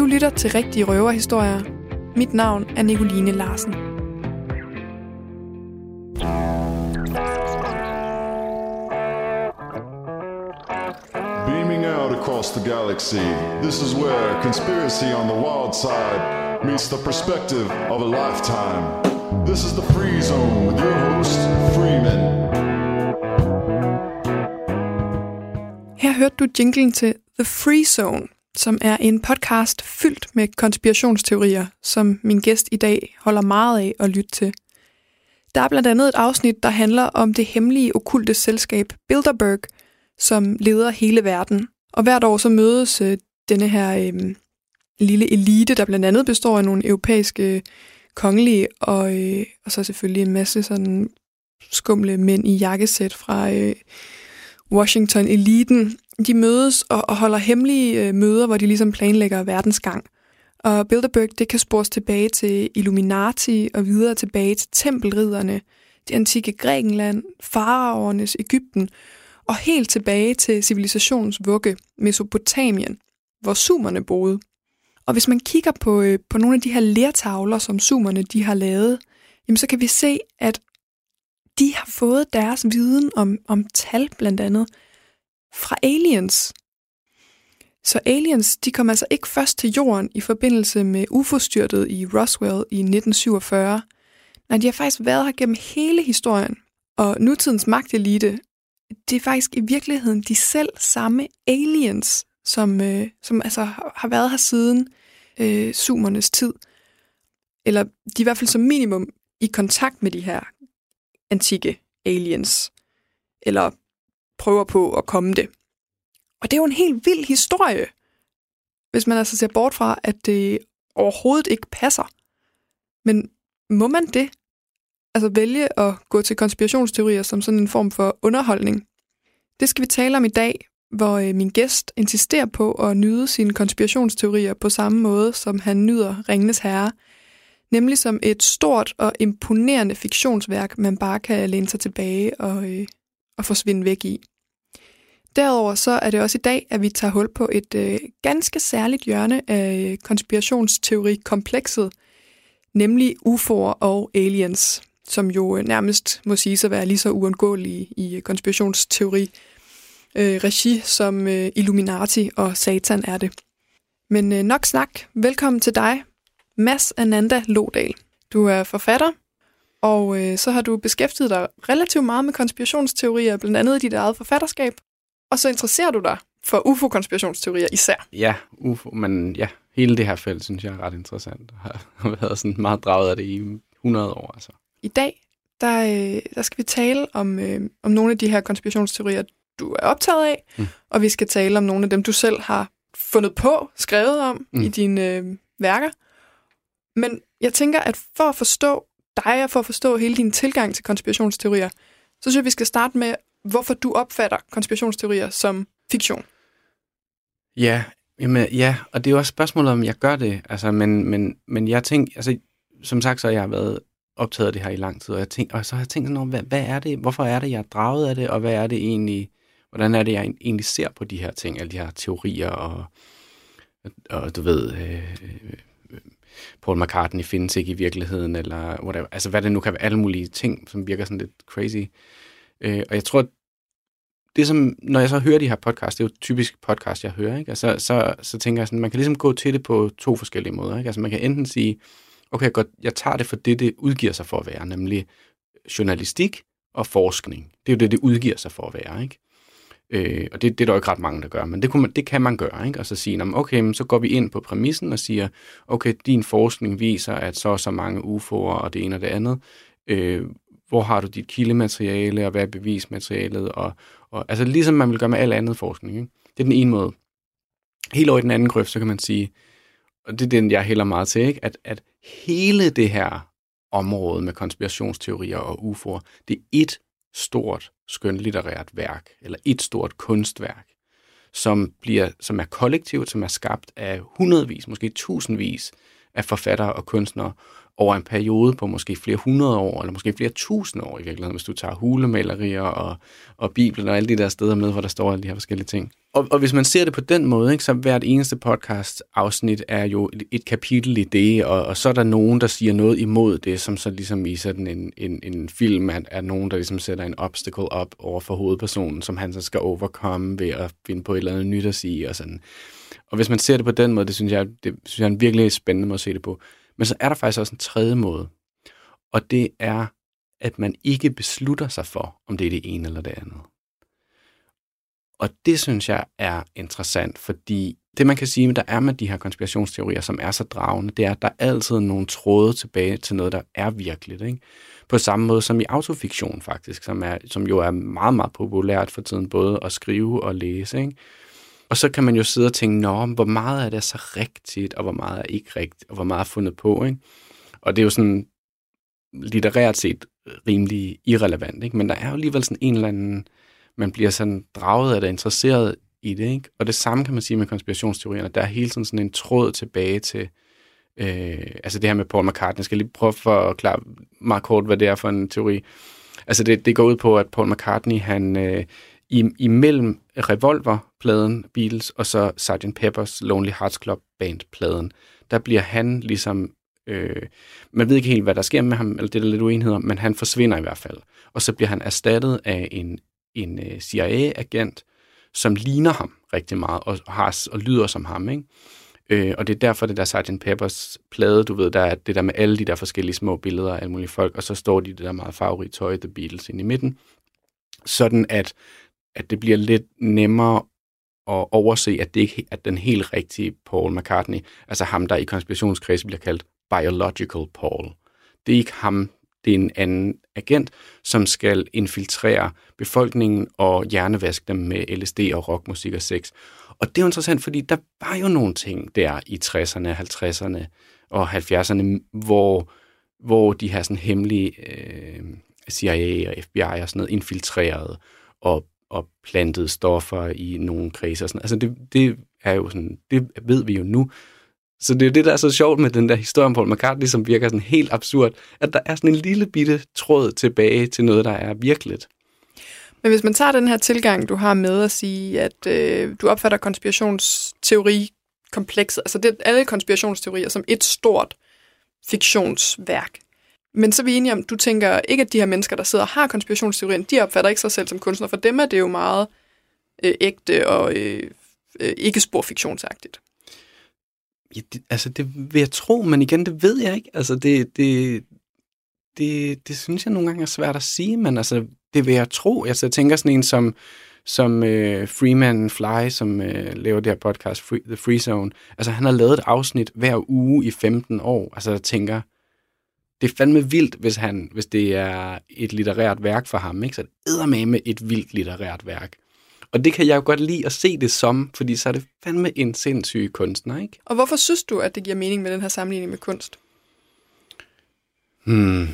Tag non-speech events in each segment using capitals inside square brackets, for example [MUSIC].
Du lytter til Rigtige Røverhistorier. Mit navn er Nicoline Larsen. Beaming out across the galaxy, this is where conspiracy on the wild side meets the perspective of a lifetime. This is the Free Zone with your host, Freeman. Her hørte du jinglen til The Free Zone, som er en podcast fyldt med konspirationsteorier, som min gæst i dag holder meget af at lytte til. Der er blandt andet et afsnit, der handler om det hemmelige okulte selskab Bilderberg, som leder hele verden. Og hvert år så mødes øh, denne her øh, lille elite, der blandt andet består af nogle europæiske kongelige, og, øh, og så selvfølgelig en masse sådan skumle mænd i jakkesæt fra øh, Washington-eliten. De mødes og, og holder hemmelige øh, møder, hvor de ligesom planlægger verdensgang. Og Bilderberg, det kan spores tilbage til Illuminati og videre tilbage til tempelridderne, det antikke Grækenland, faraovernes Ægypten og helt tilbage til civilisationens vugge, Mesopotamien, hvor sumerne boede. Og hvis man kigger på, øh, på nogle af de her lertavler, som sumerne de har lavet, jamen så kan vi se, at de har fået deres viden om, om tal blandt andet fra aliens. Så aliens, de kom altså ikke først til jorden i forbindelse med UFO-styrtet i Roswell i 1947. Nej, de har faktisk været her gennem hele historien. Og nutidens magtelite, det er faktisk i virkeligheden de selv samme aliens, som, øh, som altså har været her siden øh, sumernes tid. Eller de er i hvert fald som minimum i kontakt med de her antikke aliens. Eller prøver på at komme det. Og det er jo en helt vild historie, hvis man altså ser bort fra, at det overhovedet ikke passer. Men må man det? Altså vælge at gå til konspirationsteorier som sådan en form for underholdning? Det skal vi tale om i dag, hvor øh, min gæst insisterer på at nyde sine konspirationsteorier på samme måde, som han nyder Ringenes Herre, nemlig som et stort og imponerende fiktionsværk, man bare kan læne sig tilbage og, øh, og forsvinde væk i. Derudover så er det også i dag, at vi tager hul på et øh, ganske særligt hjørne af konspirationsteori-komplekset, nemlig UFO'er og aliens, som jo øh, nærmest må sige at være lige så uundgåelige i øh, konspirationsteori øh, regi som øh, Illuminati og Satan er det. Men øh, nok snak. Velkommen til dig, Mads Ananda Lodal. Du er forfatter, og øh, så har du beskæftiget dig relativt meget med konspirationsteorier, blandt andet i dit eget forfatterskab. Og så interesserer du dig for UFO-konspirationsteorier især. Ja, UFO, men ja, hele det her felt synes jeg er ret interessant. Jeg [LAUGHS] har været sådan meget draget af det i 100 år. Altså. I dag, der, øh, der skal vi tale om, øh, om nogle af de her konspirationsteorier, du er optaget af, mm. og vi skal tale om nogle af dem, du selv har fundet på, skrevet om mm. i dine øh, værker. Men jeg tænker, at for at forstå dig, og for at forstå hele din tilgang til konspirationsteorier, så synes jeg, vi skal starte med, hvorfor du opfatter konspirationsteorier som fiktion. Ja, jamen, ja, og det er jo også spørgsmålet, om jeg gør det. Altså, men, men, men jeg tænker, altså, som sagt, så har jeg været optaget af det her i lang tid, og, jeg tænk, og så har jeg tænkt sådan, hvad, hvad er det, hvorfor er det, jeg er draget af det, og hvad er det egentlig, hvordan er det, jeg egentlig ser på de her ting, alle de her teorier, og, og du ved, øh, øh, Paul McCartney findes ikke i virkeligheden, eller whatever. Altså, hvad det nu kan være, alle mulige ting, som virker sådan lidt crazy. Øh, og jeg tror, det som, når jeg så hører de her podcast, det er jo typisk podcast, jeg hører, ikke? Altså, så, så tænker jeg sådan, man kan ligesom gå til det på to forskellige måder, ikke? Altså, man kan enten sige, okay, godt, jeg tager det for det, det udgiver sig for at være, nemlig journalistik og forskning. Det er jo det, det udgiver sig for at være, ikke? Øh, og det, det er der jo ikke ret mange, der gør, men det, kunne man, det kan man gøre, ikke? Og så sige, okay, men så går vi ind på præmissen og siger, okay, din forskning viser, at så og så mange UFO'er og det ene og det andet. Øh, hvor har du dit kildemateriale, og hvad er bevismaterialet? Og, og, altså ligesom man vil gøre med al andet forskning. Ikke? Det er den ene måde. Helt over i den anden grøft, så kan man sige, og det er den, jeg hælder meget til, ikke? At, at hele det her område med konspirationsteorier og UFO'er, det er et stort skønlitterært værk, eller et stort kunstværk, som, bliver, som er kollektivt, som er skabt af hundredvis, måske tusindvis af forfattere og kunstnere over en periode på måske flere hundrede år, eller måske flere tusinde år i virkeligheden, hvis du tager hulemalerier og, og Bibelen og alle de der steder med, hvor der står alle de her forskellige ting. Og, og hvis man ser det på den måde, ikke, så hvert eneste podcast-afsnit er jo et, et kapitel i det, og, og så er der nogen, der siger noget imod det, som så ligesom i sådan en, en, en film er, er nogen, der ligesom sætter en obstacle op over for hovedpersonen, som han så skal overkomme ved at finde på et eller andet nyt at sige og sådan. Og hvis man ser det på den måde, det synes jeg, det synes jeg er en virkelig spændende måde at se det på. Men så er der faktisk også en tredje måde, og det er, at man ikke beslutter sig for, om det er det ene eller det andet. Og det synes jeg er interessant, fordi det man kan sige, der er med de her konspirationsteorier, som er så dragende, det er, at der er altid nogle tråde tilbage til noget, der er virkeligt. Ikke? På samme måde som i autofiktion faktisk, som, er, som jo er meget, meget populært for tiden, både at skrive og læse. Ikke? Og så kan man jo sidde og tænke, Nå, hvor meget er det så rigtigt, og hvor meget er ikke rigtigt, og hvor meget er fundet på. Ikke? Og det er jo sådan litterært set rimelig irrelevant, ikke? men der er jo alligevel sådan en eller anden, man bliver sådan draget af det, interesseret i det. Ikke? Og det samme kan man sige med konspirationsteorierne. Der er hele tiden sådan en tråd tilbage til, øh, altså det her med Paul McCartney. Jeg skal lige prøve for at klare meget kort, hvad det er for en teori. Altså det, det går ud på, at Paul McCartney, han øh, i, imellem Revolver-pladen, Beatles, og så Sgt. Pepper's Lonely Hearts Club Band-pladen, der bliver han ligesom, øh, man ved ikke helt, hvad der sker med ham, eller det er der lidt uenighed om, men han forsvinder i hvert fald. Og så bliver han erstattet af en, en øh, CIA-agent, som ligner ham rigtig meget, og, har, og lyder som ham, ikke? Øh, og det er derfor, det der Sgt. Peppers plade, du ved, der er det der med alle de der forskellige små billeder af alle mulige folk, og så står de det der meget farverige tøj, The Beatles, ind i midten. Sådan at at det bliver lidt nemmere at overse, at det ikke er den helt rigtige Paul McCartney, altså ham, der i konspirationskredse bliver kaldt Biological Paul. Det er ikke ham, det er en anden agent, som skal infiltrere befolkningen og hjernevaske dem med LSD og rockmusik og sex. Og det er jo interessant, fordi der var jo nogle ting der i 60'erne, 50'erne og 70'erne, hvor, hvor de her sådan hemmelige øh, CIA og FBI og sådan noget infiltrerede og og plantet stoffer i nogle kredser. Sådan. Altså det, det er jo sådan, det ved vi jo nu. Så det er det, der er så sjovt med den der historie om Paul McCartney, som virker sådan helt absurd, at der er sådan en lille bitte tråd tilbage til noget, der er virkeligt. Men hvis man tager den her tilgang, du har med at sige, at øh, du opfatter konspirationsteori komplekset, altså det, alle konspirationsteorier som et stort fiktionsværk, men så er vi enige om, du tænker ikke, at de her mennesker, der sidder og har konspirationsteorien, de opfatter ikke sig selv som kunstner. For dem er det jo meget øh, ægte og øh, øh, ikke sporfiktionsagtigt. Ja, det, altså, det vil jeg tro, men igen, det ved jeg ikke. Altså, det, det, det, det synes jeg nogle gange er svært at sige, men altså, det vil jeg tro. Altså, jeg tænker sådan en som, som øh, Freeman Fly, som øh, laver det her podcast, Free, The Free Zone. Altså, han har lavet et afsnit hver uge i 15 år. Altså, jeg tænker, det er fandme vildt, hvis, han, hvis det er et litterært værk for ham. Ikke? Så det er med et vildt litterært værk. Og det kan jeg jo godt lide at se det som, fordi så er det fandme en sindssyg kunstner. Ikke? Og hvorfor synes du, at det giver mening med den her sammenligning med kunst? Hmm.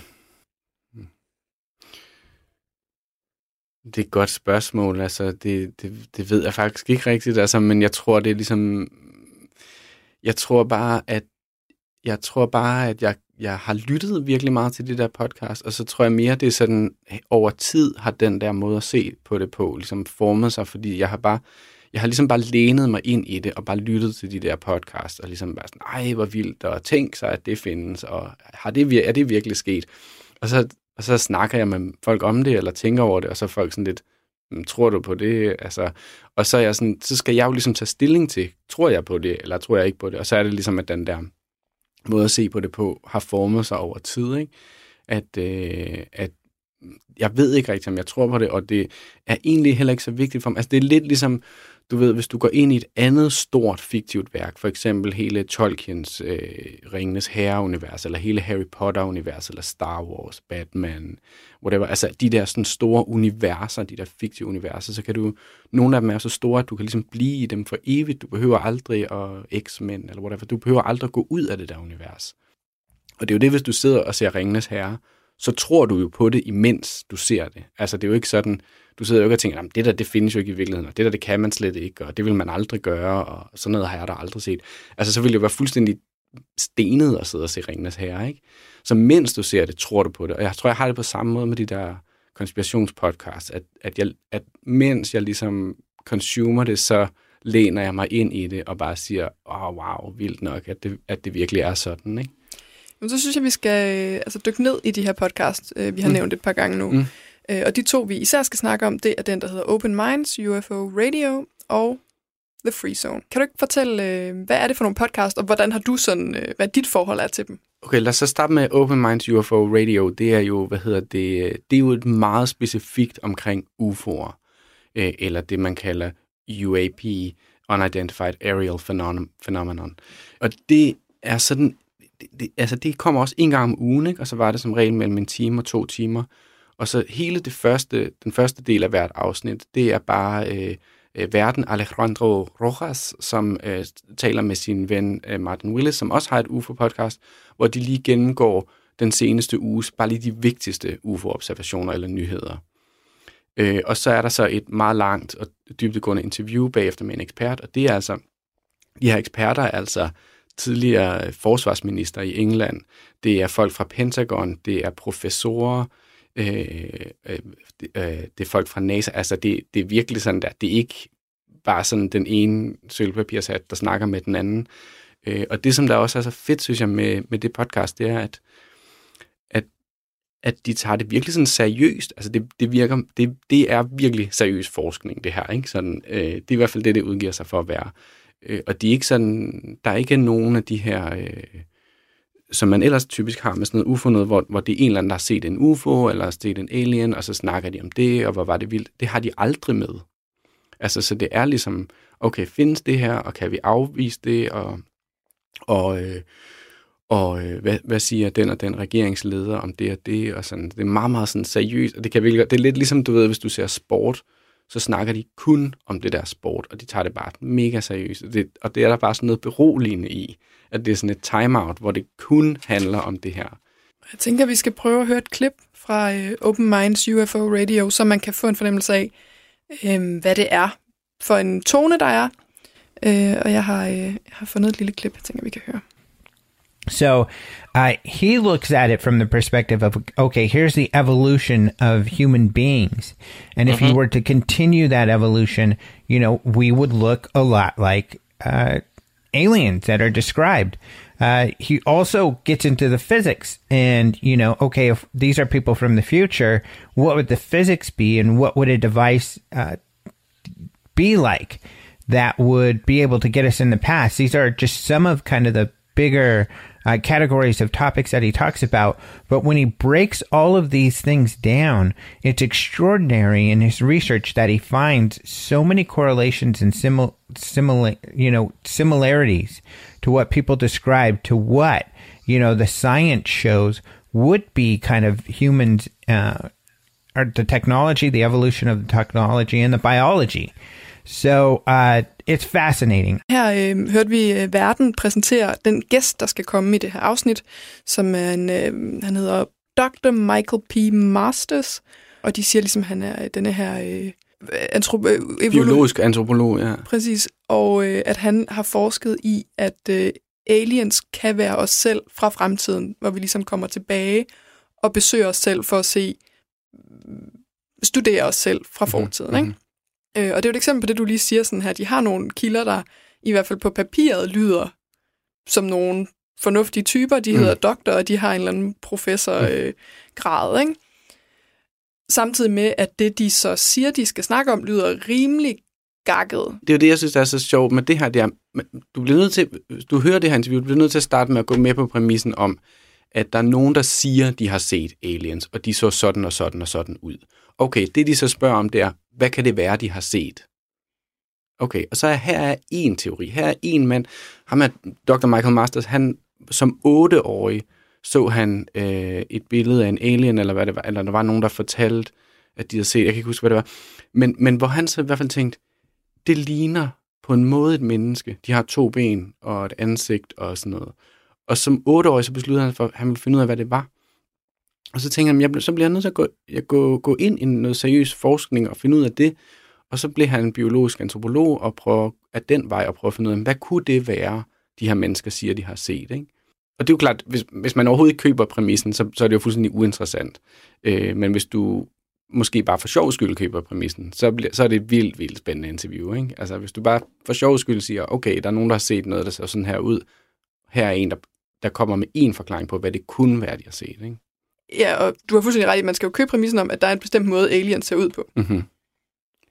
Det er et godt spørgsmål. Altså, det, det, det ved jeg faktisk ikke rigtigt, altså, men jeg tror, det er ligesom... Jeg tror bare, at jeg tror bare, at jeg jeg har lyttet virkelig meget til det der podcast, og så tror jeg mere, det er sådan, over tid har den der måde at se på det på, ligesom formet sig, fordi jeg har bare, jeg har ligesom bare lænet mig ind i det, og bare lyttet til de der podcast, og ligesom bare sådan, ej, hvor vildt, og tænk sig, at det findes, og har det, er det virkelig sket? Og så, og så snakker jeg med folk om det, eller tænker over det, og så er folk sådan lidt, hm, tror du på det? Altså, og så, er jeg sådan, så skal jeg jo ligesom tage stilling til, tror jeg på det, eller tror jeg ikke på det? Og så er det ligesom, at den der måde at se på det på har formet sig over tid. Ikke? At, øh, at jeg ved ikke rigtigt, om jeg tror på det, og det er egentlig heller ikke så vigtigt for mig. Altså, det er lidt ligesom, du ved, hvis du går ind i et andet stort fiktivt værk, for eksempel hele Tolkiens øh, Ringenes Herre-univers, eller hele Harry Potter-univers, eller Star Wars, Batman, whatever, altså de der sådan store universer, de der fiktive universer, så kan du, nogle af dem er så store, at du kan ligesom blive i dem for evigt, du behøver aldrig at X-Men, eller whatever, du behøver aldrig at gå ud af det der univers. Og det er jo det, hvis du sidder og ser Ringenes Herre, så tror du jo på det, imens du ser det. Altså, det er jo ikke sådan, du sidder jo ikke og tænker, det der, det findes jo ikke i virkeligheden, og det der, det kan man slet ikke, og det vil man aldrig gøre, og sådan noget har jeg da aldrig set. Altså, så ville det jo være fuldstændig stenet at sidde og se Ringens Herre, ikke? Så mens du ser det, tror du på det. Og jeg tror, jeg har det på samme måde med de der konspirationspodcasts, at, at, jeg, at mens jeg ligesom consumer det, så læner jeg mig ind i det og bare siger, åh, oh, wow, vildt nok, at det, at det virkelig er sådan, ikke? Men så synes jeg, vi skal øh, altså, dykke ned i de her podcast, øh, vi har mm. nævnt et par gange nu. Mm. Øh, og de to, vi især skal snakke om, det er den, der hedder Open Minds, UFO Radio og The Free Zone. Kan du ikke fortælle, hvad er det for nogle podcast, og hvordan har du sådan, hvad dit forhold er til dem? Okay, lad os så starte med Open Minds UFO Radio. Det er jo, hvad hedder det, det er jo et meget specifikt omkring UFO'er, eller det man kalder UAP, Unidentified Aerial Phenomenon. Og det er sådan, det, det, altså det kommer også en gang om ugen, ikke? og så var det som regel mellem en time og to timer. Og så hele det første, den første del af hvert afsnit, det er bare øh, øh, verden Alejandro Rojas, som øh, taler med sin ven øh, Martin Willis, som også har et UFO-podcast, hvor de lige gennemgår den seneste uges, bare lige de vigtigste UFO-observationer eller nyheder. Øh, og så er der så et meget langt og dybdegående interview bagefter med en ekspert, og det er altså, de her eksperter er altså tidligere forsvarsminister i England, det er folk fra Pentagon, det er professorer, øh, øh, det, øh, det er folk fra NASA, altså det, det er virkelig sådan der, det er ikke bare sådan den ene sølvpapirshat, der snakker med den anden. Øh, og det, som der også er så fedt, synes jeg, med, med det podcast, det er, at at de tager det virkelig sådan seriøst. Altså det, det virker, det, det er virkelig seriøs forskning, det her. Ikke? Sådan, øh, det er i hvert fald det, det udgiver sig for at være. Øh, og de er ikke sådan, der er ikke nogen af de her, øh, som man ellers typisk har med sådan noget UFO, noget, hvor, hvor det er en eller anden, der har set en UFO, eller har set en alien, og så snakker de om det, og hvor var det vildt. Det har de aldrig med. Altså, så det er ligesom, okay, findes det her, og kan vi afvise det, og, og øh, og øh, hvad, hvad siger den og den regeringsleder om det og det, og sådan. Det er meget, meget sådan seriøst, og det kan virkelig, det er lidt ligesom, du ved, hvis du ser sport, så snakker de kun om det der sport, og de tager det bare mega seriøst. Og det, og det er der bare sådan noget beroligende i, at det er sådan et timeout, hvor det kun handler om det her. Jeg tænker, at vi skal prøve at høre et klip fra øh, Open Minds UFO Radio, så man kan få en fornemmelse af, øh, hvad det er for en tone, der er. Øh, og jeg har, øh, jeg har fundet et lille klip, jeg tænker, vi kan høre. So uh, he looks at it from the perspective of okay, here's the evolution of human beings. And if mm-hmm. you were to continue that evolution, you know, we would look a lot like uh, aliens that are described. Uh, he also gets into the physics and, you know, okay, if these are people from the future, what would the physics be and what would a device uh, be like that would be able to get us in the past? These are just some of kind of the bigger uh, categories of topics that he talks about. But when he breaks all of these things down, it's extraordinary in his research that he finds so many correlations and simil, simil, you know, similarities to what people describe to what, you know, the science shows would be kind of humans, uh, or the technology, the evolution of the technology and the biology. So uh, it's fascinating. Her øh, hørte vi øh, Verden præsentere den gæst, der skal komme i det her afsnit, som er en, øh, han hedder Dr. Michael P. Masters, og de siger ligesom, at han er øh, denne her... Øh, antrop- øh, Biologisk antropolog, ja. Præcis, og øh, at han har forsket i, at øh, aliens kan være os selv fra fremtiden, hvor vi ligesom kommer tilbage og besøger os selv for at se, studere os selv fra mhm, fortiden, mm-hmm. ikke? Øh, og det er jo et eksempel på det, du lige siger sådan her. De har nogle kilder, der i hvert fald på papiret lyder som nogle fornuftige typer. De mm. hedder doktor, og de har en eller anden professorgrad, mm. øh, ikke? Samtidig med, at det, de så siger, de skal snakke om, lyder rimelig gakket. Det er jo det, jeg synes, der er så sjovt med det her. Det er, du, bliver nødt til, du hører det her interview, du bliver nødt til at starte med at gå med på præmissen om, at der er nogen, der siger, de har set aliens, og de så sådan og sådan og sådan ud. Okay, det de så spørger om, det er, hvad kan det være, de har set? Okay, og så er her er en teori. Her er en mand, ham er Dr. Michael Masters, han som otteårig så han øh, et billede af en alien, eller hvad det var, eller der var nogen, der fortalte, at de havde set, jeg kan ikke huske, hvad det var, men, men hvor han så i hvert fald tænkte, det ligner på en måde et menneske. De har to ben og et ansigt og sådan noget. Og som otteårig, så besluttede han, for, at han ville finde ud af, hvad det var. Og så tænker han, jeg, så bliver jeg nødt til at gå, jeg gå, gå ind i noget seriøs forskning og finde ud af det. Og så blev han en biologisk antropolog og prøve at den vej at prøve at finde ud af, hvad kunne det være, de her mennesker siger, de har set. Ikke? Og det er jo klart, hvis, hvis man overhovedet ikke køber præmissen, så, så er det jo fuldstændig uinteressant. Øh, men hvis du måske bare for sjov skyld køber præmissen, så, bliver, så er det et vildt, vildt spændende interview. Ikke? Altså hvis du bare for sjov skyld siger, okay, der er nogen, der har set noget, der ser sådan her ud. Her er en, der, der kommer med en forklaring på, hvad det kunne være, de har set. Ikke? Ja, og du har fuldstændig ret i, at man skal jo købe præmissen om, at der er en bestemt måde, aliens ser ud på. Mm-hmm.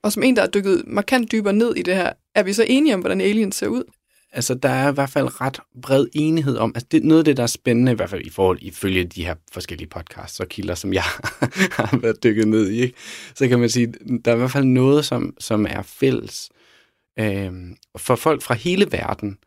Og som en, der er dykket markant dybere ned i det her, er vi så enige om, hvordan aliens ser ud? Altså, der er i hvert fald ret bred enighed om, altså det, noget af det, der er spændende, i hvert fald i forhold ifølge de her forskellige podcasts og kilder, som jeg [LAUGHS] har været dykket ned i, ikke? så kan man sige, der er i hvert fald noget, som, som er fælles øhm, for folk fra hele verden,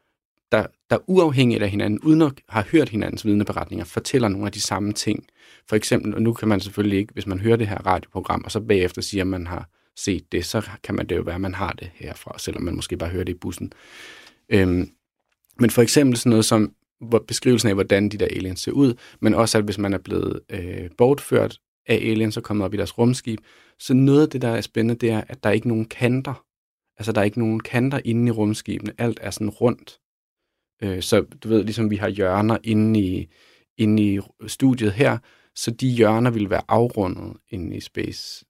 der, der uafhængigt af hinanden, uden at have hørt hinandens vidneberetninger, fortæller nogle af de samme ting. For eksempel, og nu kan man selvfølgelig ikke, hvis man hører det her radioprogram, og så bagefter siger, at man har set det, så kan man det jo være, at man har det herfra, selvom man måske bare hører det i bussen. Øhm, men for eksempel sådan noget som hvor beskrivelsen af, hvordan de der aliens ser ud, men også at hvis man er blevet øh, bortført af aliens og kommet op i deres rumskib, så noget af det, der er spændende, det er, at der er ikke nogen kanter. Altså, der er ikke nogen kanter inde i rumskibene. Alt er sådan rundt. Øh, så du ved, ligesom vi har hjørner inde i, inde i studiet her, så de hjørner vil være afrundet inde i space-skibet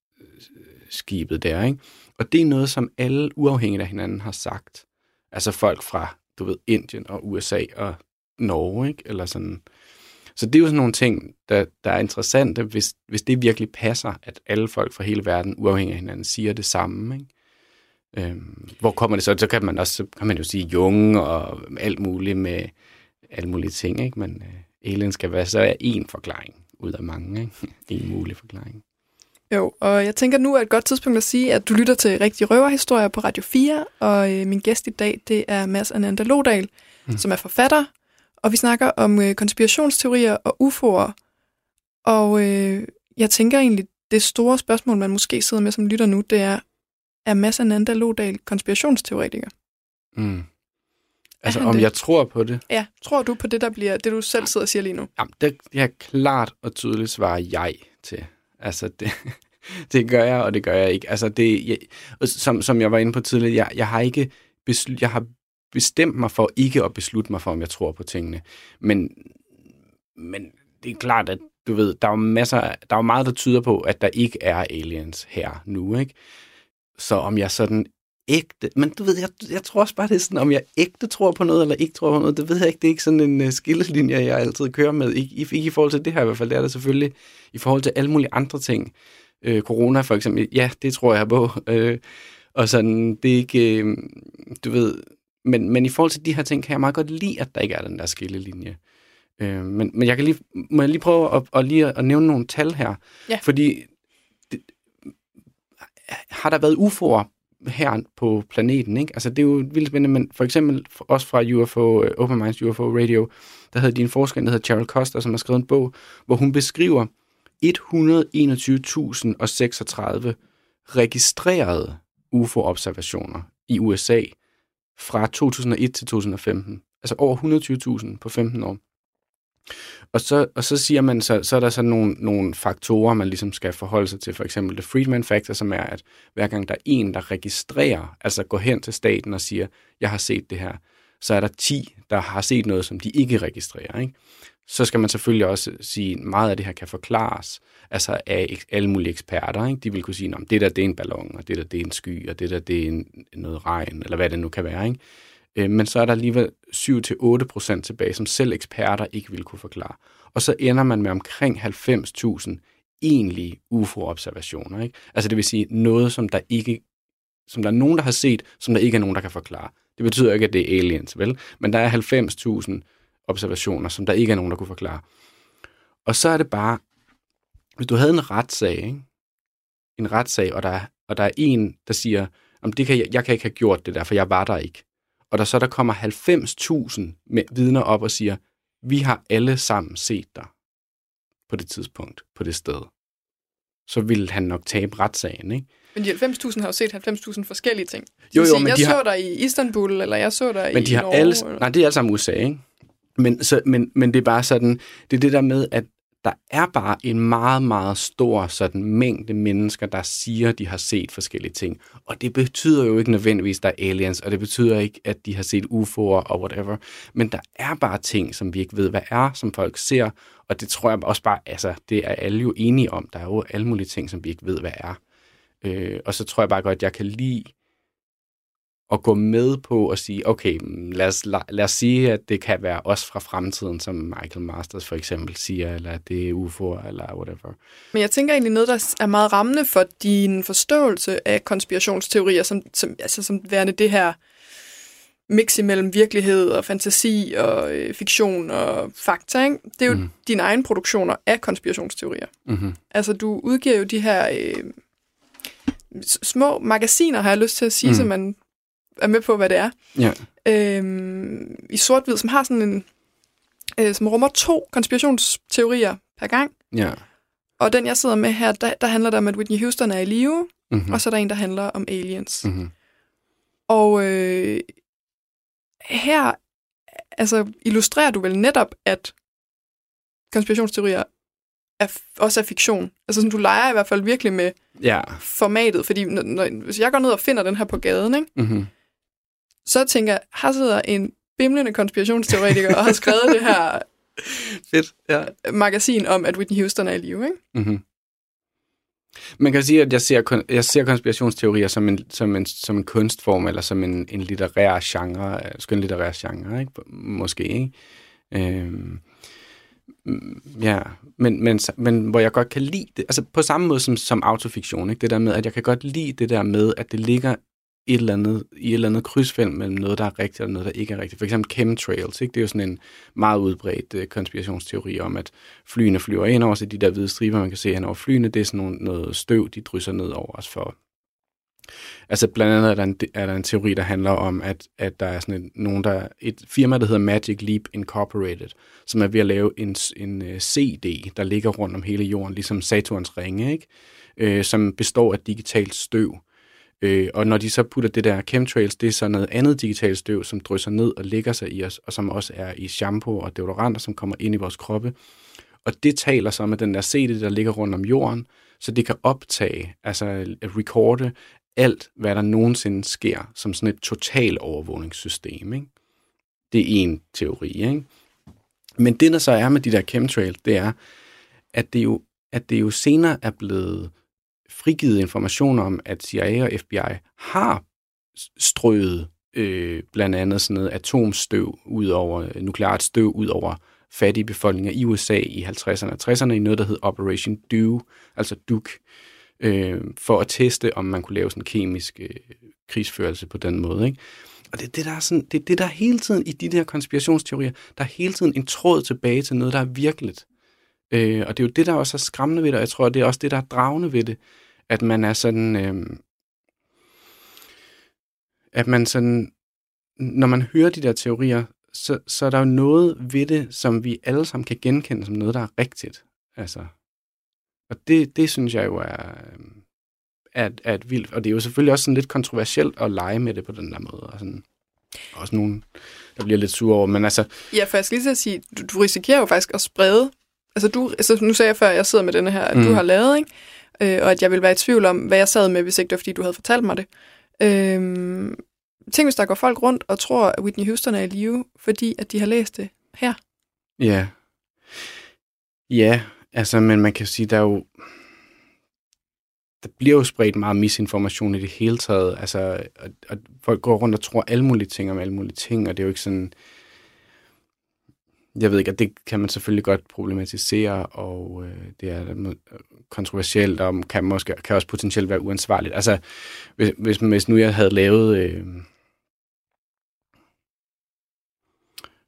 der, ikke? Og det er noget, som alle uafhængigt af hinanden har sagt. Altså folk fra, du ved, Indien og USA og Norge, ikke? Eller sådan. Så det er jo sådan nogle ting, der, der er interessante, hvis, hvis det virkelig passer, at alle folk fra hele verden, uafhængigt af hinanden, siger det samme, ikke? Øhm, hvor kommer det så? Så kan man også så kan man jo sige Jung og alt muligt med alle mulige ting, ikke? Men øh, alien skal være så er en forklaring ud af mange, ikke? [LAUGHS] En mulig forklaring. Jo, og jeg tænker nu er et godt tidspunkt at sige, at du lytter til Rigtige Røverhistorier på Radio 4, og øh, min gæst i dag, det er Mads Ananda Lodal, mm. som er forfatter, og vi snakker om øh, konspirationsteorier og UFO'er. Og øh, jeg tænker egentlig, det store spørgsmål, man måske sidder med som lytter nu, det er, er Mads Ananda Lodal konspirationsteoretiker? Mm. Altså, om det? jeg tror på det? Ja, tror du på det, der bliver det, du selv sidder og siger lige nu? Jamen, det jeg klart og tydeligt svarer jeg til. Altså, det, [LAUGHS] det gør jeg, og det gør jeg ikke. Altså, det, jeg, som, som jeg var inde på tidligere, jeg, jeg har ikke beslut, jeg har bestemt mig for ikke at beslutte mig for, om jeg tror på tingene. Men, men det er klart, at du ved, der er jo masser, der er jo meget, der tyder på, at der ikke er aliens her nu, ikke? Så om jeg sådan ægte, men du ved, jeg, jeg tror også bare, det er sådan, om jeg ægte tror på noget, eller ikke tror på noget, det ved jeg ikke, det er ikke sådan en uh, skillelinje, jeg altid kører med, ikke, ikke i forhold til det her i hvert fald, det er det selvfølgelig i forhold til alle mulige andre ting. Øh, corona for eksempel, ja, det tror jeg på, [LAUGHS] øh, og sådan, det er ikke, øh, du ved, men, men i forhold til de her ting, kan jeg meget godt lide, at der ikke er den der skillelinje. Øh, men, men jeg kan lige, må jeg lige prøve at, at, lige at nævne nogle tal her, ja. fordi har der været UFO'er her på planeten. Ikke? Altså, det er jo vildt spændende, men for eksempel også fra UFO, øh, Open Minds UFO Radio, der havde de en forsker, der hedder Cheryl Costa, som har skrevet en bog, hvor hun beskriver 121.036 registrerede UFO-observationer i USA fra 2001 til 2015. Altså over 120.000 på 15 år. Og så, og så siger man, så, så er der sådan nogle, nogle faktorer, man ligesom skal forholde sig til. For eksempel the Friedman Factor, som er, at hver gang der er en, der registrerer, altså går hen til staten og siger, jeg har set det her, så er der 10, der har set noget, som de ikke registrerer. Ikke? Så skal man selvfølgelig også sige, at meget af det her kan forklares altså af alle mulige eksperter. Ikke? De vil kunne sige, at det der det er en ballon, og det der det er en sky, og det der det er en, noget regn, eller hvad det nu kan være. Ikke? Øh, men så er der alligevel 7-8% tilbage, som selv eksperter ikke vil kunne forklare. Og så ender man med omkring 90.000 egentlige UFO-observationer. Ikke? Altså det vil sige noget, som der ikke som der er nogen, der har set, som der ikke er nogen, der kan forklare. Det betyder ikke, at det er aliens, vel? Men der er 90.000 observationer, som der ikke er nogen, der kunne forklare. Og så er det bare, hvis du havde en retssag, ikke? en retssag, og der, og der er en, der siger, om det kan jeg, jeg kan ikke have gjort det der, for jeg var der ikke og der så der kommer 90.000 med vidner op og siger, vi har alle sammen set dig på det tidspunkt, på det sted, så vil han nok tabe retssagen, ikke? Men de 90.000 har jo set 90.000 forskellige ting. Så jo, jo, sige, men jeg de så har... dig i Istanbul, eller jeg så dig men de i har Norge. alle... Eller... Nej, det er alle sammen USA, ikke? Men, så, men, men det er bare sådan, det er det der med, at der er bare en meget, meget stor sådan mængde mennesker, der siger, de har set forskellige ting. Og det betyder jo ikke nødvendigvis, at der er aliens, og det betyder ikke, at de har set UFO'er og whatever. Men der er bare ting, som vi ikke ved, hvad er, som folk ser. Og det tror jeg også bare, altså, det er alle jo enige om. Der er jo alle mulige ting, som vi ikke ved, hvad er. Øh, og så tror jeg bare godt, at jeg kan lide at gå med på at sige, okay, lad os, lad os sige, at det kan være os fra fremtiden, som Michael Masters for eksempel siger, eller at det er UFO eller whatever. Men jeg tænker egentlig noget, der er meget rammende for din forståelse af konspirationsteorier, som, som, altså som værende det her mix imellem virkelighed og fantasi og øh, fiktion og fakta. Ikke? Det er jo mm. dine egne produktioner af konspirationsteorier. Mm-hmm. Altså, du udgiver jo de her øh, små magasiner, har jeg lyst til at sige, mm. så man er med på, hvad det er. Ja. Øhm, I sort-hvid, som har sådan en... Øh, som rummer to konspirationsteorier per gang. Ja. Og den, jeg sidder med her, der, der handler der om, at Whitney Houston er i live, mm-hmm. og så er der en, der handler om aliens. Mm-hmm. Og øh, her altså, illustrerer du vel netop, at konspirationsteorier er, også er fiktion. Altså sådan, du leger i hvert fald virkelig med ja. formatet, fordi når, når, hvis jeg går ned og finder den her på gaden, ikke, mm-hmm. Så tænker jeg, her sidder en bimlende konspirationsteoretiker og har skrevet det her [LAUGHS] Fedt, ja. magasin om, at Whitney Houston er i live. Ikke? Mm-hmm. Man kan sige, at jeg ser, jeg ser konspirationsteorier som en, som, en, som en kunstform, eller som en, en litterær genre, skøn litterær genre, ikke? måske. Ikke? Øhm, ja, men, men, men hvor jeg godt kan lide det, altså på samme måde som, som autofiktion, ikke? det der med, at jeg kan godt lide det der med, at det ligger et eller andet, i et eller andet krydsfelt mellem noget, der er rigtigt og noget, der ikke er rigtigt. For eksempel chemtrails, ikke? det er jo sådan en meget udbredt øh, konspirationsteori om, at flyene flyver ind over, så de der hvide striber, man kan se hen over flyene, det er sådan noget, noget støv, de drysser ned over os for. Altså blandt andet er der en, er der en teori, der handler om, at, at der er sådan et, nogen, der, et firma, der hedder Magic Leap Incorporated, som er ved at lave en, en øh, uh, CD, der ligger rundt om hele jorden, ligesom Saturns ringe, ikke? Øh, som består af digitalt støv. Øh, og når de så putter det der chemtrails, det er så noget andet digitalt støv, som drysser ned og ligger sig i os, og som også er i shampoo og deodoranter, som kommer ind i vores kroppe. Og det taler så med den der CD, der ligger rundt om jorden, så det kan optage, altså øh, recorde alt, hvad der nogensinde sker, som sådan et total overvågningssystem. Ikke? Det er en teori. Ikke? Men det, der så er med de der chemtrails, det er, at det jo, at det jo senere er blevet frigivet informationer om, at CIA og FBI har strøget øh, blandt andet sådan noget atomstøv ud over, øh, nukleart støv ud over fattige befolkninger i USA i 50'erne og 60'erne i noget, der hed Operation Duke, altså Duke, øh, for at teste, om man kunne lave sådan en kemisk øh, krigsførelse på den måde. Ikke? Og det er det, der er sådan, det er det, der hele tiden i de der konspirationsteorier, der er hele tiden en tråd tilbage til noget, der er virkeligt. Øh, og det er jo det, der også er skræmmende ved det, og jeg tror, det er også det, der er dragende ved det, at man er sådan, øh, at man sådan, når man hører de der teorier, så, så er der jo noget ved det, som vi alle sammen kan genkende som noget, der er rigtigt. Altså, og det, det synes jeg jo er, er, er et vildt, og det er jo selvfølgelig også sådan lidt kontroversielt at lege med det på den der måde. Og sådan, også nogen, der bliver lidt sure over, men altså... Ja, for jeg skal lige så sige, du, du risikerer jo faktisk at sprede, altså du, altså nu sagde jeg før, at jeg sidder med denne her, mm. du har lavet, ikke? Øh, og at jeg ville være i tvivl om, hvad jeg sad med, hvis ikke det var, fordi du havde fortalt mig det. Øh, tænk, hvis der går folk rundt og tror, at Whitney Houston er i live, fordi at de har læst det her. Ja. Ja, altså, men man kan sige, der er jo... Der bliver jo spredt meget misinformation i det hele taget. Altså, og, og folk går rundt og tror alle mulige ting om alle mulige ting, og det er jo ikke sådan jeg ved ikke, at det kan man selvfølgelig godt problematisere, og øh, det er kontroversielt, og kan måske kan også potentielt være uansvarligt. Altså, hvis, hvis, hvis nu jeg havde lavet... Øh,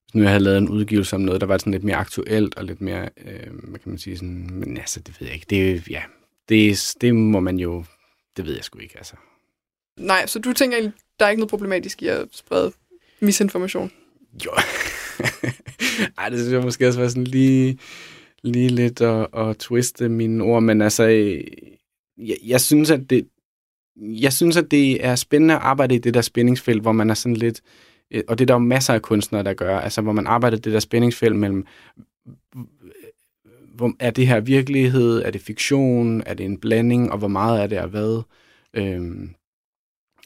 hvis nu jeg havde lavet en udgivelse om noget, der var sådan lidt mere aktuelt, og lidt mere, øh, hvad kan man sige, sådan, men altså, det ved jeg ikke. Det, ja, det, det må man jo, det ved jeg sgu ikke, altså. Nej, så du tænker, der er ikke noget problematisk i at sprede misinformation? Jo, [LAUGHS] Ej, det synes jeg måske også var sådan lige, lige lidt at, at twiste mine ord, men altså, øh, jeg, jeg synes, at det, jeg synes, at det er spændende at arbejde i det der spændingsfelt, hvor man er sådan lidt, øh, og det er der jo masser af kunstnere, der gør, altså hvor man arbejder i det der spændingsfelt mellem, hvor, er det her virkelighed, er det fiktion, er det en blanding, og hvor meget er det af hvad? Øhm,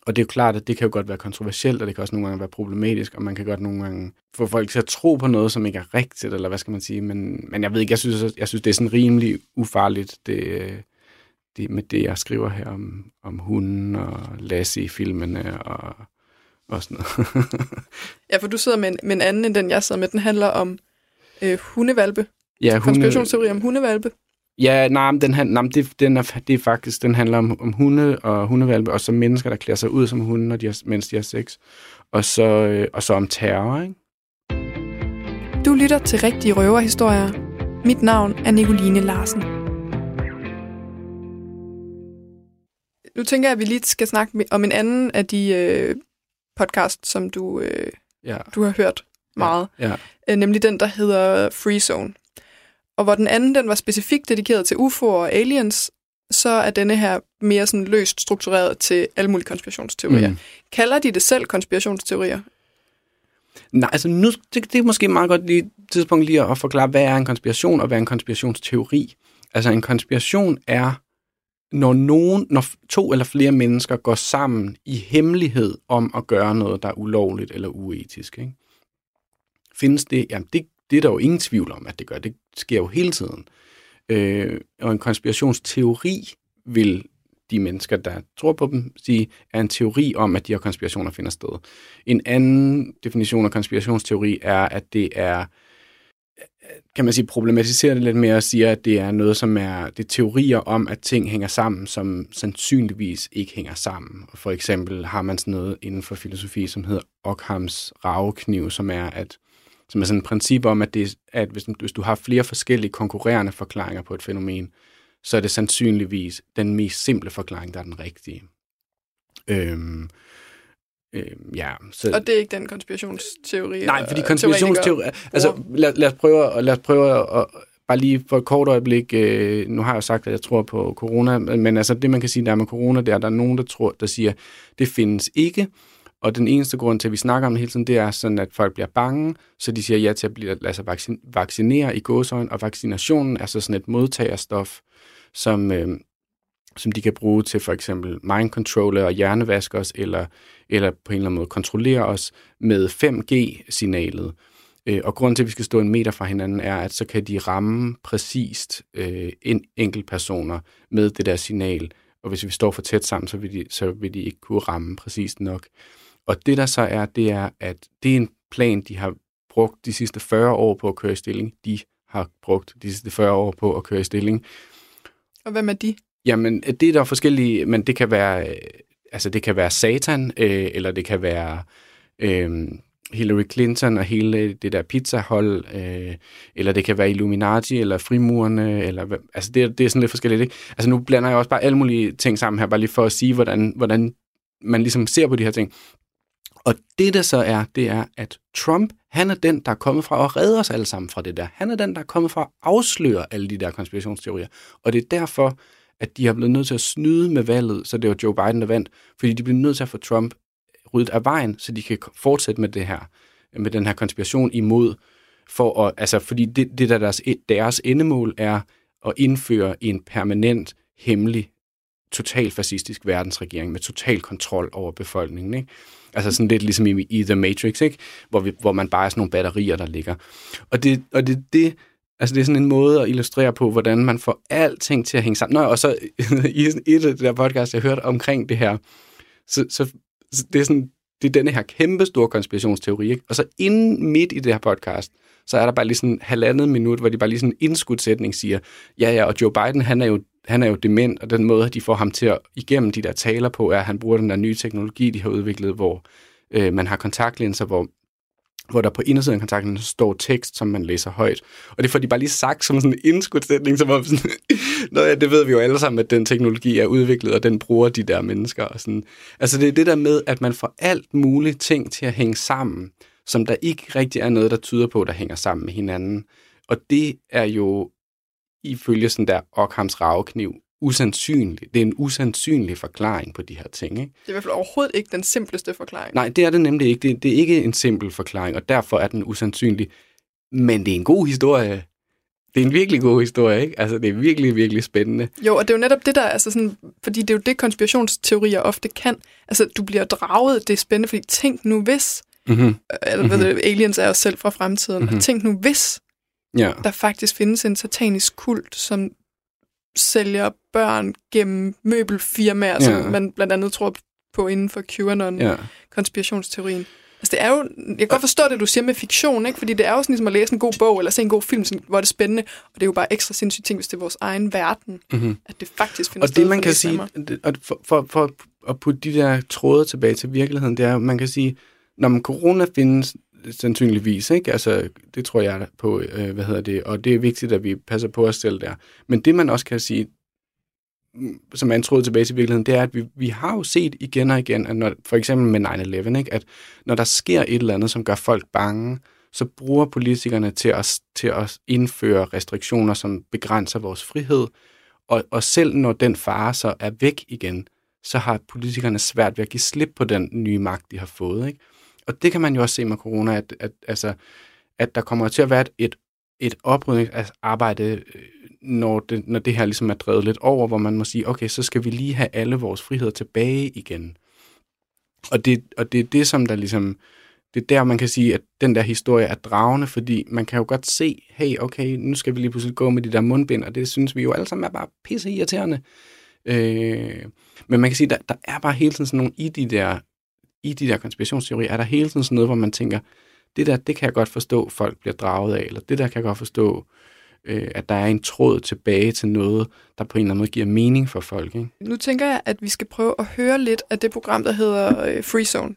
og det er jo klart, at det kan jo godt være kontroversielt, og det kan også nogle gange være problematisk, og man kan godt nogle gange få folk til at tro på noget, som ikke er rigtigt, eller hvad skal man sige. Men, men jeg ved ikke, jeg synes, jeg synes, det er sådan rimelig ufarligt, det, det med det, jeg skriver her om, om hunden og Lassie i filmene og, og sådan noget. [LAUGHS] ja, for du sidder med en, med en anden end den, jeg sidder med. Den handler om øh, hundevalpe. Ja, hunde... Konspirationsteori om hundevalpe. Ja, nej, den, nej, men det, den er, det er faktisk, den handler om, om hunde og hundevalpe, og så mennesker, der klæder sig ud som hunde, når de har, mens de har sex. Og så, øh, og så om terror, ikke? Du lytter til Rigtige Røverhistorier. Mit navn er Nicoline Larsen. Nu tænker jeg, at vi lige skal snakke om en anden af de øh, podcast, som du, øh, ja. du har hørt meget. Ja. Ja. Øh, nemlig den, der hedder Free Zone. Og hvor den anden den var specifikt dedikeret til UFO'er og aliens, så er denne her mere sådan løst struktureret til alle mulige konspirationsteorier. Mm. Kalder de det selv konspirationsteorier? Nej, altså nu, det, det er måske meget godt lige tidspunkt lige at forklare, hvad er en konspiration og hvad er en konspirationsteori. Altså en konspiration er, når, nogen, når to eller flere mennesker går sammen i hemmelighed om at gøre noget, der er ulovligt eller uetisk. Ikke? Findes det? Jamen det, det er der jo ingen tvivl om, at det gør. Det sker jo hele tiden. Øh, og en konspirationsteori vil de mennesker, der tror på dem, sige, er en teori om, at de her konspirationer finder sted. En anden definition af konspirationsteori er, at det er, kan man sige, problematiserer det lidt mere og siger, at det er noget, som er, det er teorier om, at ting hænger sammen, som sandsynligvis ikke hænger sammen. For eksempel har man sådan noget inden for filosofi, som hedder Ockhams ravekniv, som er, at som er sådan et princip om, at, det, at hvis, hvis du har flere forskellige konkurrerende forklaringer på et fænomen, så er det sandsynligvis den mest simple forklaring, der er den rigtige. Øhm, øhm, ja, så, og det er ikke den konspirationsteori? Nej, fordi konspirationsteori... Altså, lad, lad, os prøve, lad os prøve at, bare lige for et kort øjeblik, øh, nu har jeg jo sagt, at jeg tror på corona, men altså det, man kan sige, der er med corona, det er, at der er nogen, der tror, der siger, det findes ikke, og den eneste grund til, at vi snakker om det hele tiden, det er sådan, at folk bliver bange, så de siger ja til at blive, altså lade sig vaccinere i gåsøjne, og vaccinationen er så sådan et modtagerstof, som, øh, som de kan bruge til for eksempel mind controller og hjernevaske os, eller, eller på en eller anden måde kontrollere os med 5G-signalet. Øh, og grunden til, at vi skal stå en meter fra hinanden, er, at så kan de ramme præcist øh, en enkelt personer med det der signal. Og hvis vi står for tæt sammen, så vil de, så vil de ikke kunne ramme præcist nok. Og det der så er, det er, at det er en plan, de har brugt de sidste 40 år på at køre i stilling. De har brugt de sidste 40 år på at køre i stilling. Og hvem er de? Jamen, det er der forskellige, men det kan være, øh, altså det kan være Satan, øh, eller det kan være øh, Hillary Clinton og hele det der pizzahold, øh, eller det kan være Illuminati, eller frimurerne, eller, altså det, det er sådan lidt forskelligt, ikke? Altså nu blander jeg også bare alle mulige ting sammen her, bare lige for at sige, hvordan, hvordan man ligesom ser på de her ting. Og det, der så er, det er, at Trump, han er den, der er kommet fra at redde os alle sammen fra det der. Han er den, der er kommet fra at afsløre alle de der konspirationsteorier. Og det er derfor, at de har blevet nødt til at snyde med valget, så det var Joe Biden, der vandt. Fordi de blev nødt til at få Trump ryddet af vejen, så de kan fortsætte med det her, med den her konspiration imod, for at, altså, fordi det, det der deres, deres endemål er at indføre en permanent, hemmelig, total fascistisk verdensregering med total kontrol over befolkningen. Ikke? Altså sådan lidt ligesom i, i The Matrix, ikke? Hvor, vi, hvor man bare er sådan nogle batterier, der ligger. Og det, og det, det, altså det er sådan en måde at illustrere på, hvordan man får alting til at hænge sammen. Nå, og så [LAUGHS] i et af de der podcast, jeg hørte omkring det her, så, så, så det er sådan, det er denne her kæmpe store konspirationsteori, ikke? Og så inden midt i det her podcast, så er der bare lige sådan en halvandet minut, hvor de bare lige sådan en indskudsætning siger, ja ja, og Joe Biden, han er jo han er jo dement, og den måde, de får ham til at igennem de der taler på, er, at han bruger den der nye teknologi, de har udviklet, hvor øh, man har kontaktlinser, hvor hvor der på indersiden af kontakten står tekst, som man læser højt. Og det får de bare lige sagt som sådan en indskudsætning, som om sådan, [LAUGHS] Nå ja, det ved vi jo alle sammen, at den teknologi er udviklet, og den bruger de der mennesker. Og sådan. Altså det er det der med, at man får alt muligt ting til at hænge sammen, som der ikke rigtig er noget, der tyder på, der hænger sammen med hinanden. Og det er jo ifølge sådan der Ockhams ravekniv usandsynligt. Det er en usandsynlig forklaring på de her ting. Ikke? Det er i hvert fald overhovedet ikke den simpleste forklaring. Nej, det er det nemlig ikke. Det, det er ikke en simpel forklaring, og derfor er den usandsynlig. Men det er en god historie. det er en virkelig god historie, ikke? Altså, det er virkelig, virkelig spændende. Jo, og det er jo netop det der, altså sådan, fordi det er jo det, konspirationsteorier ofte kan. Altså, du bliver draget, det er spændende, fordi tænk nu hvis, Mm-hmm. eller mm-hmm. aliens er jo selv fra fremtiden, mm-hmm. og tænk nu hvis, Ja. der faktisk findes en satanisk kult, som sælger børn gennem møbelfirmaer, ja. som man blandt andet tror på inden for QAnon, ja. konspirationsteorien. Altså det er jo, jeg kan godt forstå det, du siger med fiktion, ikke? fordi det er jo sådan ligesom at læse en god bog, eller se en god film, sådan, hvor det er spændende, og det er jo bare ekstra sindssygt ting, hvis det er vores egen verden, Mm-hmm. at det faktisk finder Og det, man kan sige, og for, for, for at putte de der tråde tilbage til virkeligheden, det er, at man kan sige, når man corona findes sandsynligvis, ikke? Altså, det tror jeg på, øh, hvad hedder det, og det er vigtigt, at vi passer på os selv der. Men det, man også kan sige, mm, som er en tråd tilbage til virkeligheden, det er, at vi, vi har jo set igen og igen, at når, for eksempel med 9-11, ikke? at når der sker et eller andet, som gør folk bange, så bruger politikerne til at, til at indføre restriktioner, som begrænser vores frihed, og, og selv når den fare så er væk igen, så har politikerne svært ved at give slip på den nye magt, de har fået. Ikke? Og det kan man jo også se med corona, at, at, altså, at der kommer til at være et, et, et oprydningsarbejde, øh, når det, når det her ligesom er drevet lidt over, hvor man må sige, okay, så skal vi lige have alle vores friheder tilbage igen. Og det, og det er det, som der ligesom, det er der, man kan sige, at den der historie er dragende, fordi man kan jo godt se, hey, okay, nu skal vi lige pludselig gå med de der mundbind, og det synes vi jo alle sammen er bare pisse irriterende. Øh, men man kan sige, der, der er bare hele tiden sådan nogle i de der, i de der konspirationsteorier, er der hele tiden sådan noget, hvor man tænker, det der, det kan jeg godt forstå, folk bliver draget af, eller det der kan jeg godt forstå, øh, at der er en tråd tilbage til noget, der på en eller anden måde giver mening for folk. Ikke? Nu tænker jeg, at vi skal prøve at høre lidt af det program, der hedder øh, Free Zone,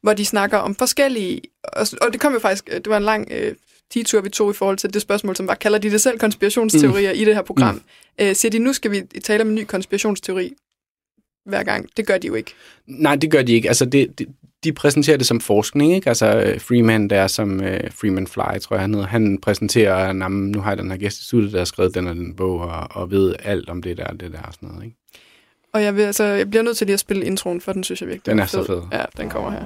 hvor de snakker om forskellige, og, og det kom jo faktisk, øh, det var en lang øh, detur, vi tog i forhold til det spørgsmål, som var, kalder de det selv konspirationsteorier mm. i det her program. Mm. Øh, siger de, nu skal vi tale om en ny konspirationsteori hver gang. Det gør de jo ikke. Nej, det gør de ikke. Altså, det, det, de præsenterer det som forskning, ikke? Altså, øh, Freeman der, som uh, Freeman Fly, tror jeg, han hedder, han præsenterer, at nu har jeg den her gæst i studiet, der har skrevet den og den bog, og, og ved alt om det der og det der og sådan noget, ikke? Og jeg, vil, altså, jeg bliver nødt til lige at spille introen, for den synes jeg virkelig Den var er så fed. Ja, den kommer her.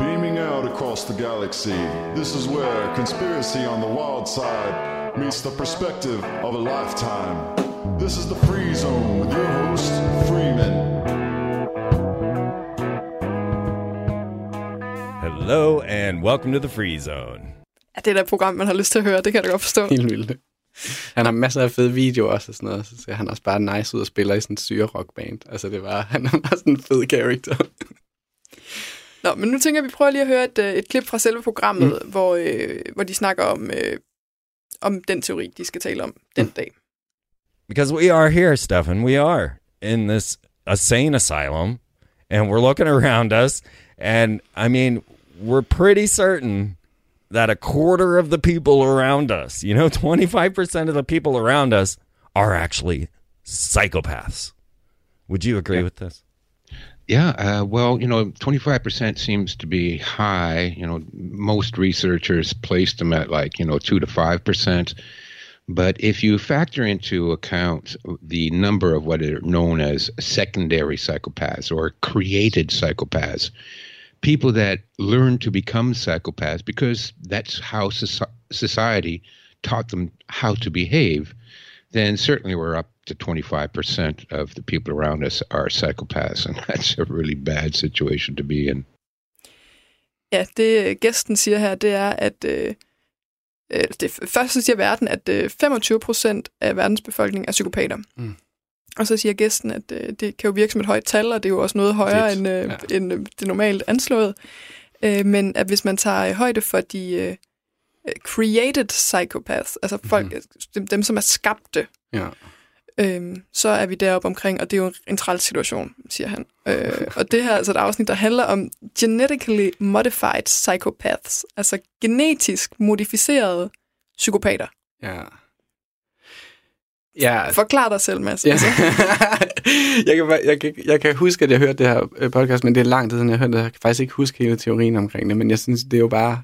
Beaming out across the galaxy, this is where conspiracy on the wild side meets the perspective of a lifetime. This is the Free Zone with your host, Freeman. Hello and welcome to the Free Zone. Ja, det er da et program, man har lyst til at høre, det kan jeg da godt forstå. Helt vildt. Han har masser af fede videoer også og sådan noget, så ser han også bare nice ud og spiller i sådan en syre rockband. Altså, det var, han er bare sådan en fed character. Nå, men nu tænker jeg, at vi prøver lige at høre et, øh, et klip fra selve programmet, mm. hvor, øh, hvor de snakker om, øh, om den teori, de skal tale om den Mm. dag. Because we are here, Stefan. We are in this insane asylum and we're looking around us. And I mean, we're pretty certain that a quarter of the people around us, you know, [LAUGHS] 25% of the people around us are actually psychopaths. Would you agree with this? Yeah, uh, well, you know, 25% seems to be high. You know, most researchers place them at like, you know, 2 to 5%. But if you factor into account the number of what are known as secondary psychopaths or created psychopaths, people that learn to become psychopaths because that's how soci- society taught them how to behave, then certainly we're up to 25% of the people around us are psychopaths. And [LAUGHS] that's a really bad situation to be in. Ja, det gæsten siger her, det er, at øh, øh, det, først så siger verden, at øh, 25 procent af verdens befolkning er psykopater. Mm. Og så siger gæsten, at øh, det kan jo virke som et højt tal, og det er jo også noget højere Fedt. end, øh, Ja. end øh, det normalt anslået. Øh, men at hvis man tager øh, højde for de øh, øh, created psychopaths, altså folk, Mhm. dem, dem, som er skabte, Ja. Øhm, så er vi deroppe omkring, og det er jo en træls situation, siger han. Øh, og det her er altså et afsnit, der handler om genetically modified psychopaths, altså genetisk modificerede psykopater. Ja. Ja, Forklar dig selv, Mads. Ja. Altså, [LAUGHS] jeg, kan, jeg, kan, jeg kan huske, at jeg hørte det her øh, podcast, men det er lang tid siden, jeg hørte det. Jeg kan faktisk ikke huske hele teorien omkring det, men jeg synes, det er jo bare...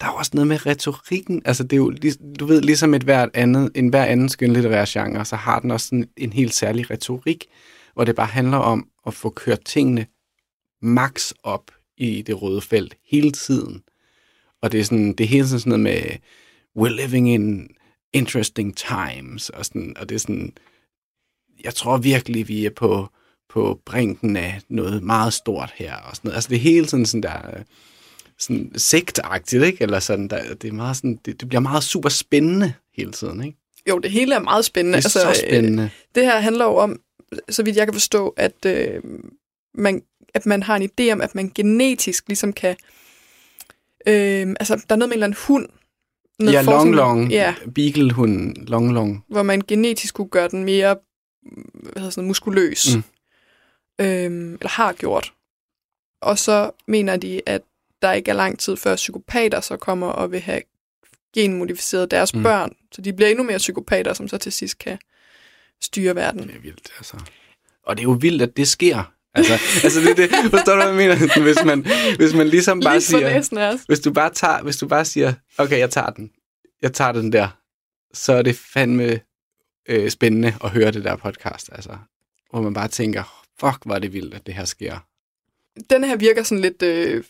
Der er jo også noget med retorikken. Altså, det er jo, du ved, ligesom et hvert andet, en hver anden skønlitterær genre, så har den også sådan en helt særlig retorik, hvor det bare handler om at få kørt tingene max op i det røde felt hele tiden. Og det er, sådan, det er hele tiden sådan noget med, we're living in interesting times, og, sådan, og det er sådan, jeg tror virkelig, vi er på, på brinken af noget meget stort her, og sådan noget. Altså det er hele tiden sådan der, øh, sådan sektagtigt, ikke? Eller sådan, der, det, er meget sådan, det, det bliver meget super spændende hele tiden, ikke? Jo, det hele er meget spændende. Det er så spændende. Øh, det her handler jo om, så vidt jeg kan forstå, at, øh, man, at man har en idé om, at man genetisk ligesom kan... Øh, altså, der er noget med en eller anden hund. noget Ja, long long, Ja, beaglehunden, long long. hvor man genetisk kunne gøre den mere hvad hedder sådan, muskuløs. Mm. Øhm, eller har gjort. Og så mener de, at der ikke er lang tid før psykopater så kommer og vil have genmodificeret deres Mm. børn. Så de bliver endnu mere psykopater, som så til sidst kan styre verden. Det er vildt, altså. Og det er jo vildt, at det sker. Altså, [LAUGHS] altså det, det, forstår du, hvad jeg mener? [LAUGHS] Hvis man, hvis man ligesom bare Lige siger, hvis du bare tager, hvis du bare siger, okay, jeg tager den, jeg tager den der, så er det fandme øh, spændende at høre det der podcast, altså. Hvor man bare tænker, fuck, hvor er det vildt, at det her sker. Den her virker sådan lidt øh,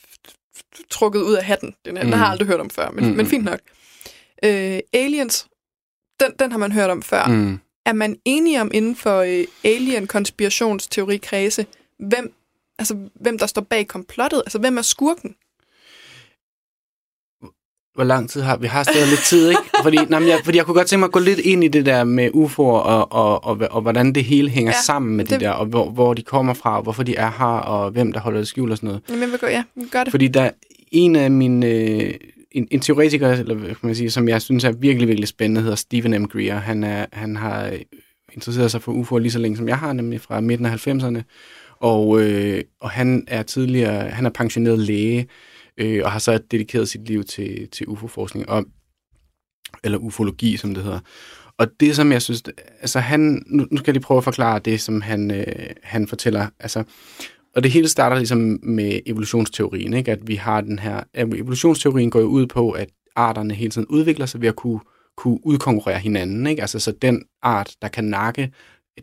trukket ud af hatten. Den, her, mm. den har jeg aldrig hørt om før, men, Mm. men fint nok. Øh, aliens, den, den har man hørt om før. Mm. Er man enige om inden for øh, alien-konspirationsteori-kredse, hvem, altså, hvem der står bag komplottet? Altså, hvem er skurken? Hvor lang tid har vi? har stadig lidt tid, ikke? Fordi, nej, jeg, fordi jeg kunne godt tænke mig at gå lidt ind i det der med UFO'er, og, og, og, og hvordan det hele hænger ja, sammen med det, det- der, og hvor, hvor de kommer fra, og hvorfor de er her, og hvem der holder det skjult og sådan noget. Jamen, jeg vil gå, ja, gør det. Fordi der er en af mine... Øh, en, en teoretiker, eller kan man sige, som jeg synes er virkelig, virkelig spændende, hedder Stephen M. Greer. Han, er, han har øh, interesseret sig for UFO'er lige så længe, som jeg har, nemlig fra midten af 90'erne. Og, øh, og han er tidligere, han er pensioneret læge, øh, og har så dedikeret sit liv til, til UFO-forskning, og, eller ufologi, som det hedder. Og det, som jeg synes, altså han, nu, nu skal jeg lige prøve at forklare det, som han, øh, han fortæller. Altså, og det hele starter ligesom med evolutionsteorien, ikke? at vi har den her, evolutionsteorien går jo ud på, at arterne hele tiden udvikler sig ved at kunne, kunne udkonkurrere hinanden. Ikke? Altså så den art, der kan nakke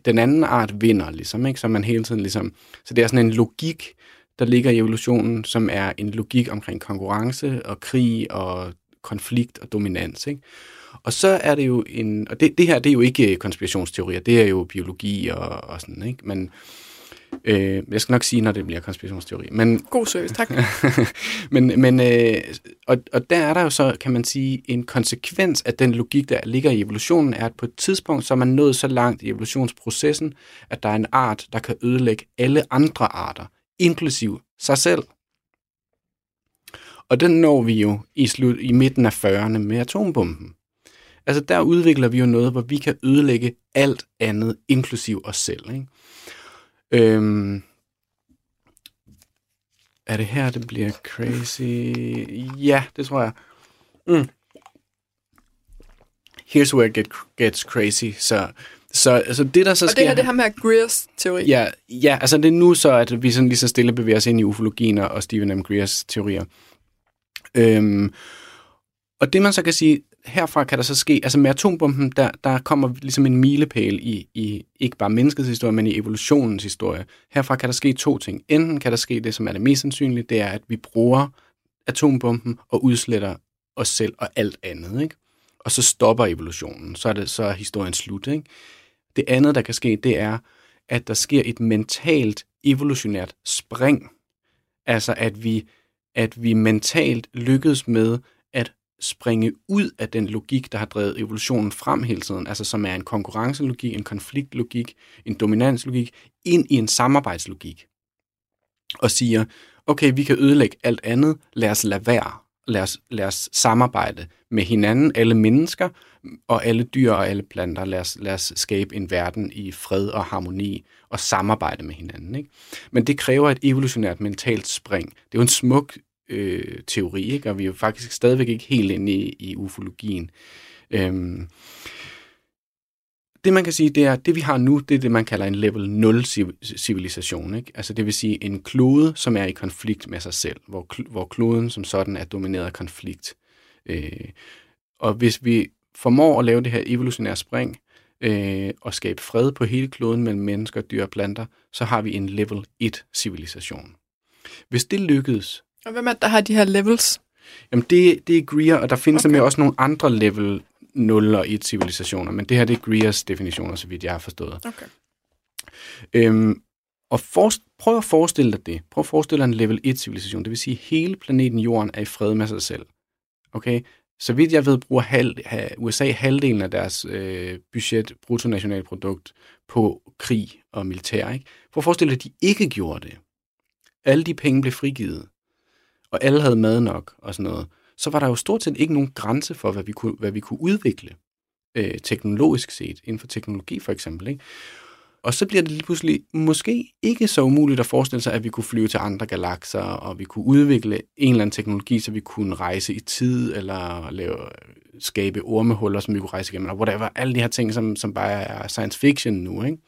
den anden art, vinder ligesom. Ikke? Så man hele tiden ligesom, så det er sådan en logik, der ligger i evolutionen, som er en logik omkring konkurrence og krig og konflikt og dominans. Ikke? Og så er det jo en, og det, det her det er jo ikke konspirationsteorier, det er jo biologi og, og sådan, ikke? Men øh, jeg skal nok sige, når det bliver konspirationsteori. Men, God service, tak. [LAUGHS] men, men øh, og, og der er der jo så, kan man sige, en konsekvens af den logik, der ligger i evolutionen, er, at på et tidspunkt, så er man nået så langt i evolutionsprocessen, at der er en art, der kan ødelægge alle andre arter, inklusiv sig selv. Og den når vi jo i, slut, i midten af 40'erne med atombomben. Altså der udvikler vi jo noget, hvor vi kan ødelægge alt andet, inklusiv os selv. Ikke? Øhm, er det her, det bliver crazy? Ja, det tror jeg. Mm. Here's where it get, gets crazy. Så, så altså det, der så Og sker... det her, det er her Greers teori. Ja, ja, altså det er nu så, at vi sådan lige så stille bevæger os ind i ufologien og- og Stephen M. Greers teorier. Øhm, og det man så kan sige, herfra kan der så ske, altså med atombomben, der, der kommer ligesom en milepæl i, i ikke bare menneskets historie, men i evolutionens historie. Herfra kan der ske to ting. Enten kan der ske det, som er det mest sandsynlige, det er, at vi bruger atombomben og udsletter os selv og alt andet, ikke? Og så stopper evolutionen. Så er, det, så er historien slut, ikke? Det andet, der kan ske, det er, at der sker et mentalt evolutionært spring. Altså at vi, at vi mentalt lykkes med at springe ud af den logik, der har drevet evolutionen frem hele tiden, altså som er en konkurrencelogik, en konfliktlogik, en dominanslogik, ind i en samarbejdslogik. Og siger, okay, vi kan ødelægge alt andet, lad os lade være. Lad os, lad os samarbejde med hinanden, alle mennesker, og alle dyr og alle planter. Lad os, lad os skabe en verden i fred og harmoni og samarbejde med hinanden. Ikke? Men det kræver et evolutionært mentalt spring. Det er jo en smuk øh, teori, ikke? og vi er jo faktisk stadigvæk ikke helt inde i, i ufologien. Øhm, det man kan sige, det er, det vi har nu, det er det, man kalder en level 0 civilisation. Ikke? Altså det vil sige en klode, som er i konflikt med sig selv, hvor, kl- hvor kloden som sådan er domineret af konflikt. Øh, og hvis vi formår at lave det her evolutionære spring, øh, og skabe fred på hele kloden mellem mennesker, dyr og planter, så har vi en level 1 civilisation. Hvis det lykkedes, Og hvem er det, der har de her levels? Jamen, det, det er Greer, og der findes okay. nemlig også nogle andre level 0 og 1 civilisationer, men det her det er Greers definitioner, så vidt jeg har forstået. Okay. Øhm, og for, prøv at forestille dig det. Prøv at forestille dig en level 1 civilisation. Det vil sige, at hele planeten Jorden er i fred med sig selv. Okay? Så vidt jeg ved, bruger halv, USA halvdelen af deres øh, budget, bruttonationalprodukt, på krig og militær. Ikke? Prøv at forestille dig, at de ikke gjorde det. Alle de penge blev frigivet, og alle havde mad nok og sådan noget. Så var der jo stort set ikke nogen grænse for, hvad vi kunne, hvad vi kunne udvikle øh, teknologisk set, inden for teknologi for eksempel. Ikke? Og så bliver det lige pludselig måske ikke så umuligt at forestille sig, at vi kunne flyve til andre galakser, og vi kunne udvikle en eller anden teknologi, så vi kunne rejse i tid, eller lave, skabe ormehuller, som vi kunne rejse igennem, eller whatever. Alle de her ting, som, som bare er science fiction nu, ikke?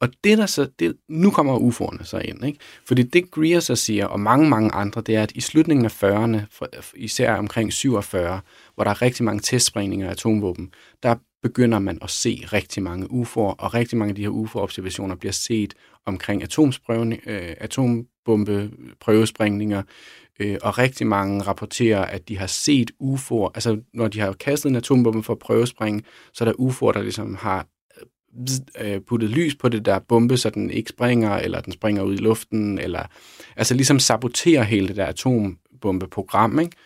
Og det der så, det, nu kommer UFO'erne så ind, ikke? Fordi det Greer så siger, og mange, mange andre, det er, at i slutningen af 40'erne, især omkring 47, hvor der er rigtig mange testsprængninger af atomvåben, der begynder man at se rigtig mange UFO'er, og rigtig mange af de her UFO-observationer bliver set omkring øh, atombombeprøvesprængninger, øh, og rigtig mange rapporterer, at de har set UFO'er, altså når de har kastet en atombombe for at prøvespringe, så er der UFO'er, der ligesom har øh, øh, puttet lys på det der bombe, så den ikke springer, eller den springer ud i luften, eller altså ligesom saboterer hele det der atombombeprogram, ikke?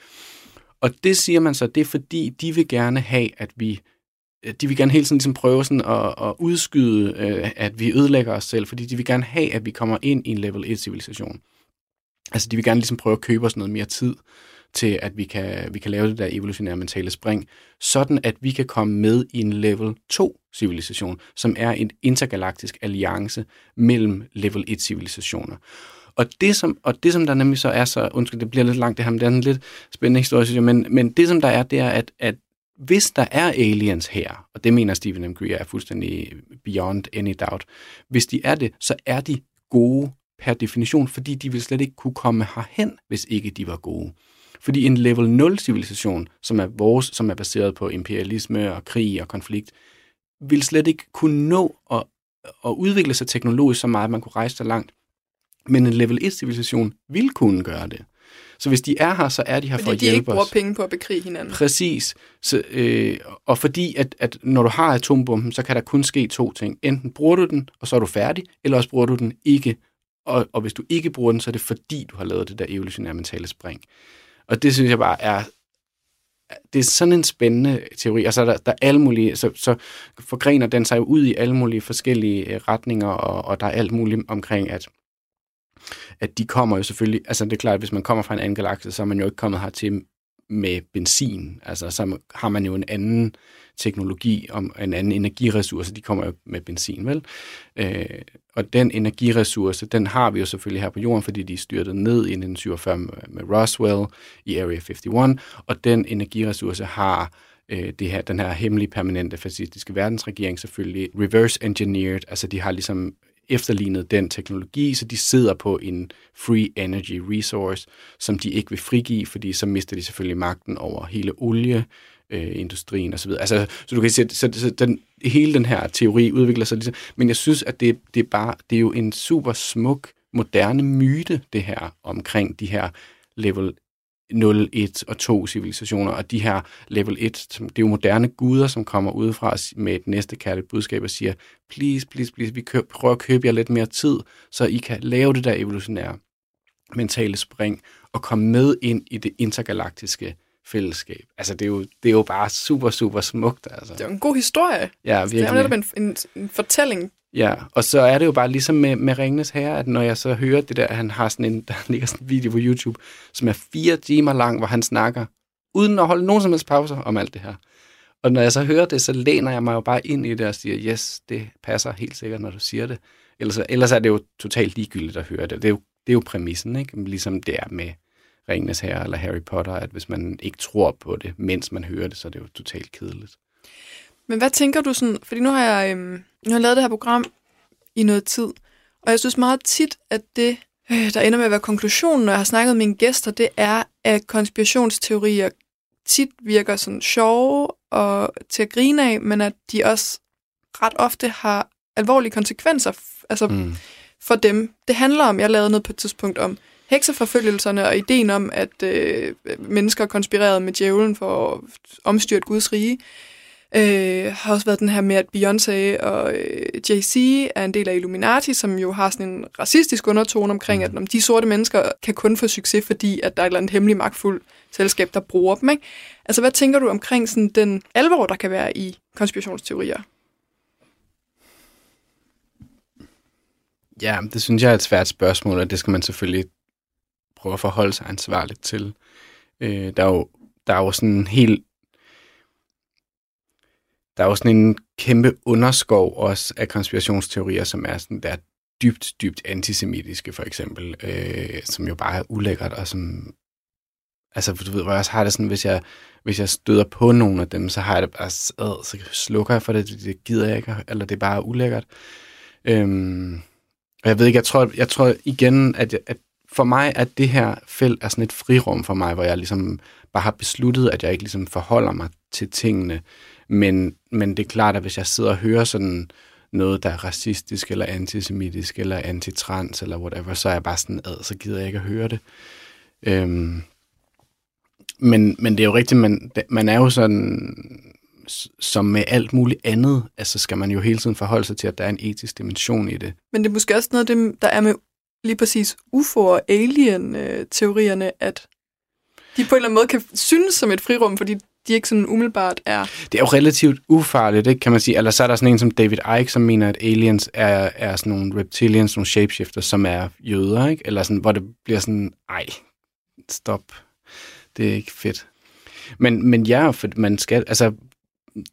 Og det siger man så, det er fordi, de vil gerne have, at vi Øh, de vil gerne hele tiden ligesom prøve sådan at, at udskyde, øh, at vi ødelægger os selv, fordi de vil gerne have, at vi kommer ind i en level 1-civilisation. Altså, de vil gerne ligesom prøve at købe os noget mere tid til, at vi kan, vi kan lave det der evolutionære mentale spring, sådan at vi kan komme med i en level 2-civilisation, som er en intergalaktisk alliance mellem level 1-civilisationer. Og det, som, og det, som der nemlig så er så, undskyld, det bliver lidt langt det her, men det er en lidt spændende historie, synes jeg, men, men det, som der er, det er, at, at hvis der er aliens her, og det mener Stephen M. Greer er fuldstændig beyond any doubt, hvis de er det, så er de gode per definition, fordi de vil slet ikke kunne komme herhen, hvis ikke de var gode. Fordi en level 0 civilisation, som er vores, som er baseret på imperialisme og krig og konflikt, vil slet ikke kunne nå at, at udvikle sig teknologisk så meget, at man kunne rejse så langt. Men en level 1 civilisation vil kunne gøre det. Så hvis de er her, så er de her fordi for at de hjælpe ikke bruger os. penge på at bekrige hinanden. Præcis. Så, øh, og fordi, at, at når du har atombomben, så kan der kun ske to ting. Enten bruger du den, og så er du færdig, eller også bruger du den ikke. Og, og hvis du ikke bruger den, så er det fordi, du har lavet det der evolutionære mentale spring. Og det synes jeg bare er det er sådan en spændende teori, og så er der, der er alle mulige, så, så forgrener den sig ud i alle mulige forskellige øh, retninger, og, og der er alt muligt omkring, at at de kommer jo selvfølgelig, altså det er klart, at hvis man kommer fra en anden galakse, så er man jo ikke kommet hertil med benzin. Altså så har man jo en anden teknologi om en anden energiressource. De kommer jo med benzin, vel? Øh, og den energiressource, den har vi jo selvfølgelig her på jorden, fordi de er styrtet ned i 1947 med Roswell i Area 51, og den energiressource har øh, det her, den her hemmelige permanente fascistiske verdensregering selvfølgelig reverse engineered, altså de har ligesom efterlignet den teknologi, så de sidder på en free energy resource, som de ikke vil frigive, fordi så mister de selvfølgelig magten over hele olie, øh, industrien osv. Altså, så du kan se, så, så den, hele den her teori udvikler sig ligesom, men jeg synes, at det, det, er bare, det er jo en super smuk, moderne myte, det her, omkring de her level 0, 1 og 2 civilisationer, og de her level 1, det er jo moderne guder, som kommer udefra med et næste kærligt budskab og siger, please, please, please, vi køb, prøver at købe jer lidt mere tid, så I kan lave det der evolutionære mentale spring og komme med ind i det intergalaktiske fællesskab. Altså, det er jo, det er jo bare super, super smukt. Altså. Det er jo en god historie. Ja, virkelig. Det er jo netop en, en, en fortælling. Ja, og så er det jo bare ligesom med, med Ringnes Herre, at når jeg så hører det der, han har sådan en, [LAUGHS] der ligger sådan en video på YouTube, som er fire timer lang, hvor han snakker, uden at holde nogen som helst pauser om alt det her. Og når jeg så hører det, så læner jeg mig jo bare ind i det og siger, yes, det passer helt sikkert, når du siger det. Ellers, ellers er det jo totalt ligegyldigt at høre det. Det er jo, det er jo præmissen, ikke? Ligesom det er med Ringnes Herre eller Harry Potter, at hvis man ikke tror på det, mens man hører det, så er det jo totalt kedeligt. Men hvad tænker du sådan, fordi nu har jeg, øhm, nu har jeg lavet det her program i noget tid, og jeg synes meget tit, at det, øh, der ender med at være konklusionen, når jeg har snakket med mine gæster, det er, at konspirationsteorier tit virker sådan sjove og til at grine af, men at de også ret ofte har alvorlige konsekvenser altså, mm. for dem. Det handler om, jeg lavede noget på et tidspunkt om hekseforfølgelserne og ideen om, at øh, mennesker konspirerede med djævlen for at omstyrte Guds rige, øh, har også været den her med, at Beyoncé og øh, Jay-Z er en del af Illuminati, som jo har sådan en racistisk undertone omkring, at om de sorte mennesker kan kun få succes, fordi at der er et eller andet hemmelig magtfuld selskab, der bruger dem. Ikke? Altså, hvad tænker du omkring sådan den alvor, der kan være i konspirationsteorier? Ja, det synes jeg er et svært spørgsmål, og det skal man selvfølgelig prøve at forholde sig ansvarligt til. Øh, der, er jo, der er jo sådan en helt der er jo sådan en kæmpe underskov også af konspirationsteorier, som er sådan der dybt, dybt antisemitiske, for eksempel, øh, som jo bare er ulækkert, og som, altså, du ved, hvor jeg også har det sådan, hvis jeg, hvis jeg støder på nogle af dem, så har jeg det bare, øh, så slukker jeg for det, det gider jeg ikke, eller det er bare ulækkert. Øhm, og jeg ved ikke, jeg tror, jeg tror igen, at, at for mig, at det her felt er sådan et frirum for mig, hvor jeg ligesom bare har besluttet, at jeg ikke ligesom forholder mig til tingene. Men, men det er klart, at hvis jeg sidder og hører sådan noget, der er racistisk, eller antisemitisk, eller antitrans, eller whatever, så er jeg bare sådan, ad, så gider jeg ikke at høre det. Øhm, men, men det er jo rigtigt, man, man er jo sådan, som med alt muligt andet, altså skal man jo hele tiden forholde sig til, at der er en etisk dimension i det. Men det er måske også noget af det, der er med lige præcis UFO- og alien-teorierne, øh, at de på en eller anden måde kan synes som et frirum, fordi de ikke sådan umiddelbart er... Det er jo relativt ufarligt, ikke, kan man sige. Eller så er der sådan en som David Icke, som mener, at aliens er, er sådan nogle reptilians, nogle shapeshifters, som er jøder, ikke? Eller sådan, hvor det bliver sådan, ej, stop. Det er ikke fedt. Men, men ja, for man skal, altså,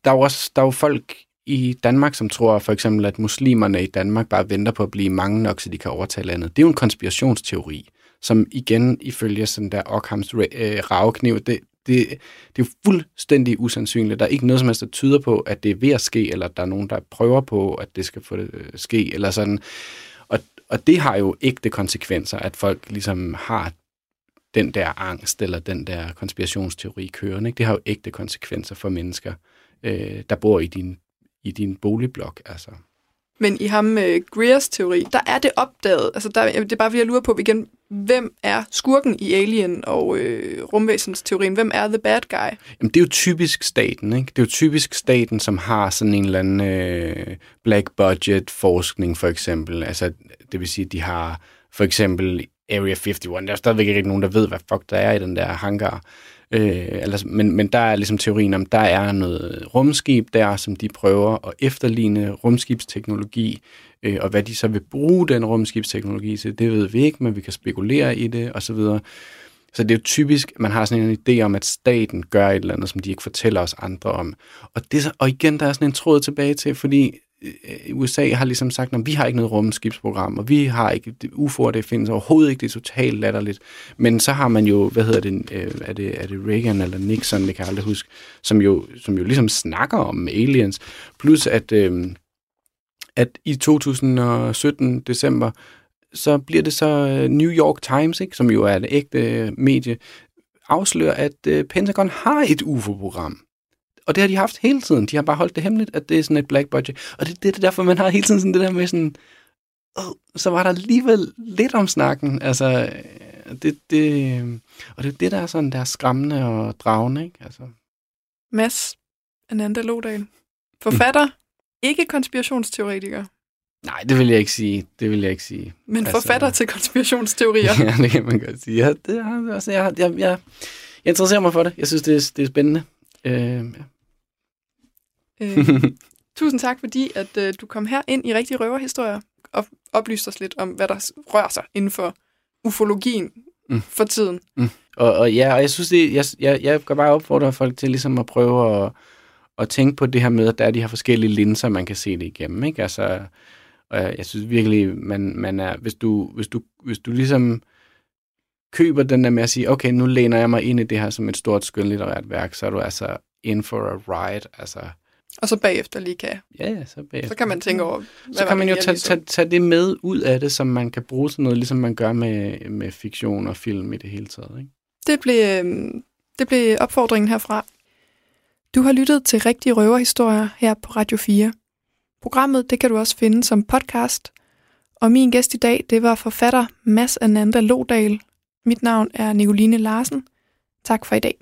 der er jo også der er jo folk i Danmark, som tror for eksempel, at muslimerne i Danmark bare venter på at blive mange nok, så de kan overtage landet. Det er jo en konspirationsteori, som igen ifølge sådan der Ockhams øh, ravekniv, det, det, det er fuldstændig usandsynligt. Der er ikke noget som helst, der tyder på, at det er ved at ske, eller at der er nogen, der prøver på, at det skal få det øh, ske, eller sådan. Og, og det har jo ægte konsekvenser, at folk ligesom har den der angst, eller den der konspirationsteori kørende. Ikke? Det har jo ægte konsekvenser for mennesker, øh, der bor i din, i din boligblok. Altså. Men i ham med Greers teori, der er det opdaget. Altså, der, det er bare, fordi jeg lurer på igen, hvem er skurken i Alien og øh, rumvæsens teorien? Hvem er the bad guy? Jamen, det er jo typisk staten, ikke? Det er jo typisk staten, som har sådan en eller anden øh, black budget forskning, for eksempel. Altså, det vil sige, de har for eksempel Area 51. Der er stadigvæk ikke nogen, der ved, hvad fuck der er i den der hangar. Øh, altså, men, men der er ligesom teorien om, der er noget rumskib der, som de prøver at efterligne rumskibsteknologi, øh, og hvad de så vil bruge den rumskibsteknologi til, det ved vi ikke, men vi kan spekulere i det, osv. Så, så det er jo typisk, at man har sådan en idé om, at staten gør et eller andet, som de ikke fortæller os andre om. Og, det, og igen, der er sådan en tråd tilbage til, fordi øh, øh, USA har ligesom sagt, at vi har ikke noget rumskibsprogram, og vi har ikke, UFO'er, det findes overhovedet ikke, det er totalt latterligt. Men så har man jo, hvad hedder det, øh, er det, er det Reagan eller Nixon, det kan jeg aldrig huske, som jo, som jo ligesom snakker om aliens. Plus at, øh, at i 2017 december, så bliver det så øh, New York Times, ikke, som jo er et ægte øh, medie, afslører, at øh, Pentagon har et UFO-program. Og det har de haft hele tiden. De har bare holdt det hemmeligt, at det er sådan et black budget. Og det, det er derfor, man har hele tiden sådan det der med sådan, oh, så var der alligevel lidt om snakken. Altså, det, det, og det er det, der er sådan der skræmmende og dragende, ikke? Altså. Mads Ananda Lodal. Forfatter, mm ikke konspirationsteoretiker. Nej, det vil jeg ikke sige. Det vil jeg ikke sige. Men altså, forfatter [LAUGHS] til konspirationsteorier. ja, det kan man godt sige. Ja, det er, altså, jeg, jeg, jeg, jeg interesserer mig for det. Jeg synes, det er, det er spændende. Øh, ja. øh, [LAUGHS] tusind tak, fordi at øh, du kom her ind i Rigtige Røverhistorier og oplyste os lidt om, hvad der rører sig inden for ufologien mm. for tiden. Mm. Og, og ja, og jeg synes, det, jeg, jeg, jeg kan bare opfordre folk til ligesom at prøve at, at tænke på det her med, at der er de her forskellige linser, man kan se det igennem. Ikke? Altså, og jeg, jeg synes virkelig, man, man er, hvis du, hvis du, hvis du ligesom køber den der med at sige, okay, nu læner jeg mig ind i det her som et stort skønlitterært værk, så er du altså in for a ride. Altså, og så bagefter lige kan. Ja, ja, så bagefter. Så kan man tænke over, hvad Så kan man jo tage, tage, tage det med ud af det, som man kan bruge til noget, ligesom man gør med, med fiktion og film i det hele taget. Ikke? Det, blev, øhm, det blev opfordringen herfra. Du har lyttet til Rigtige Røverhistorier her på Radio 4. Programmet det kan du også finde som podcast, Og min gæst i dag, det var forfatter Mads Ananda Lodal. Mit navn er Nicoline Larsen. Tak for i dag.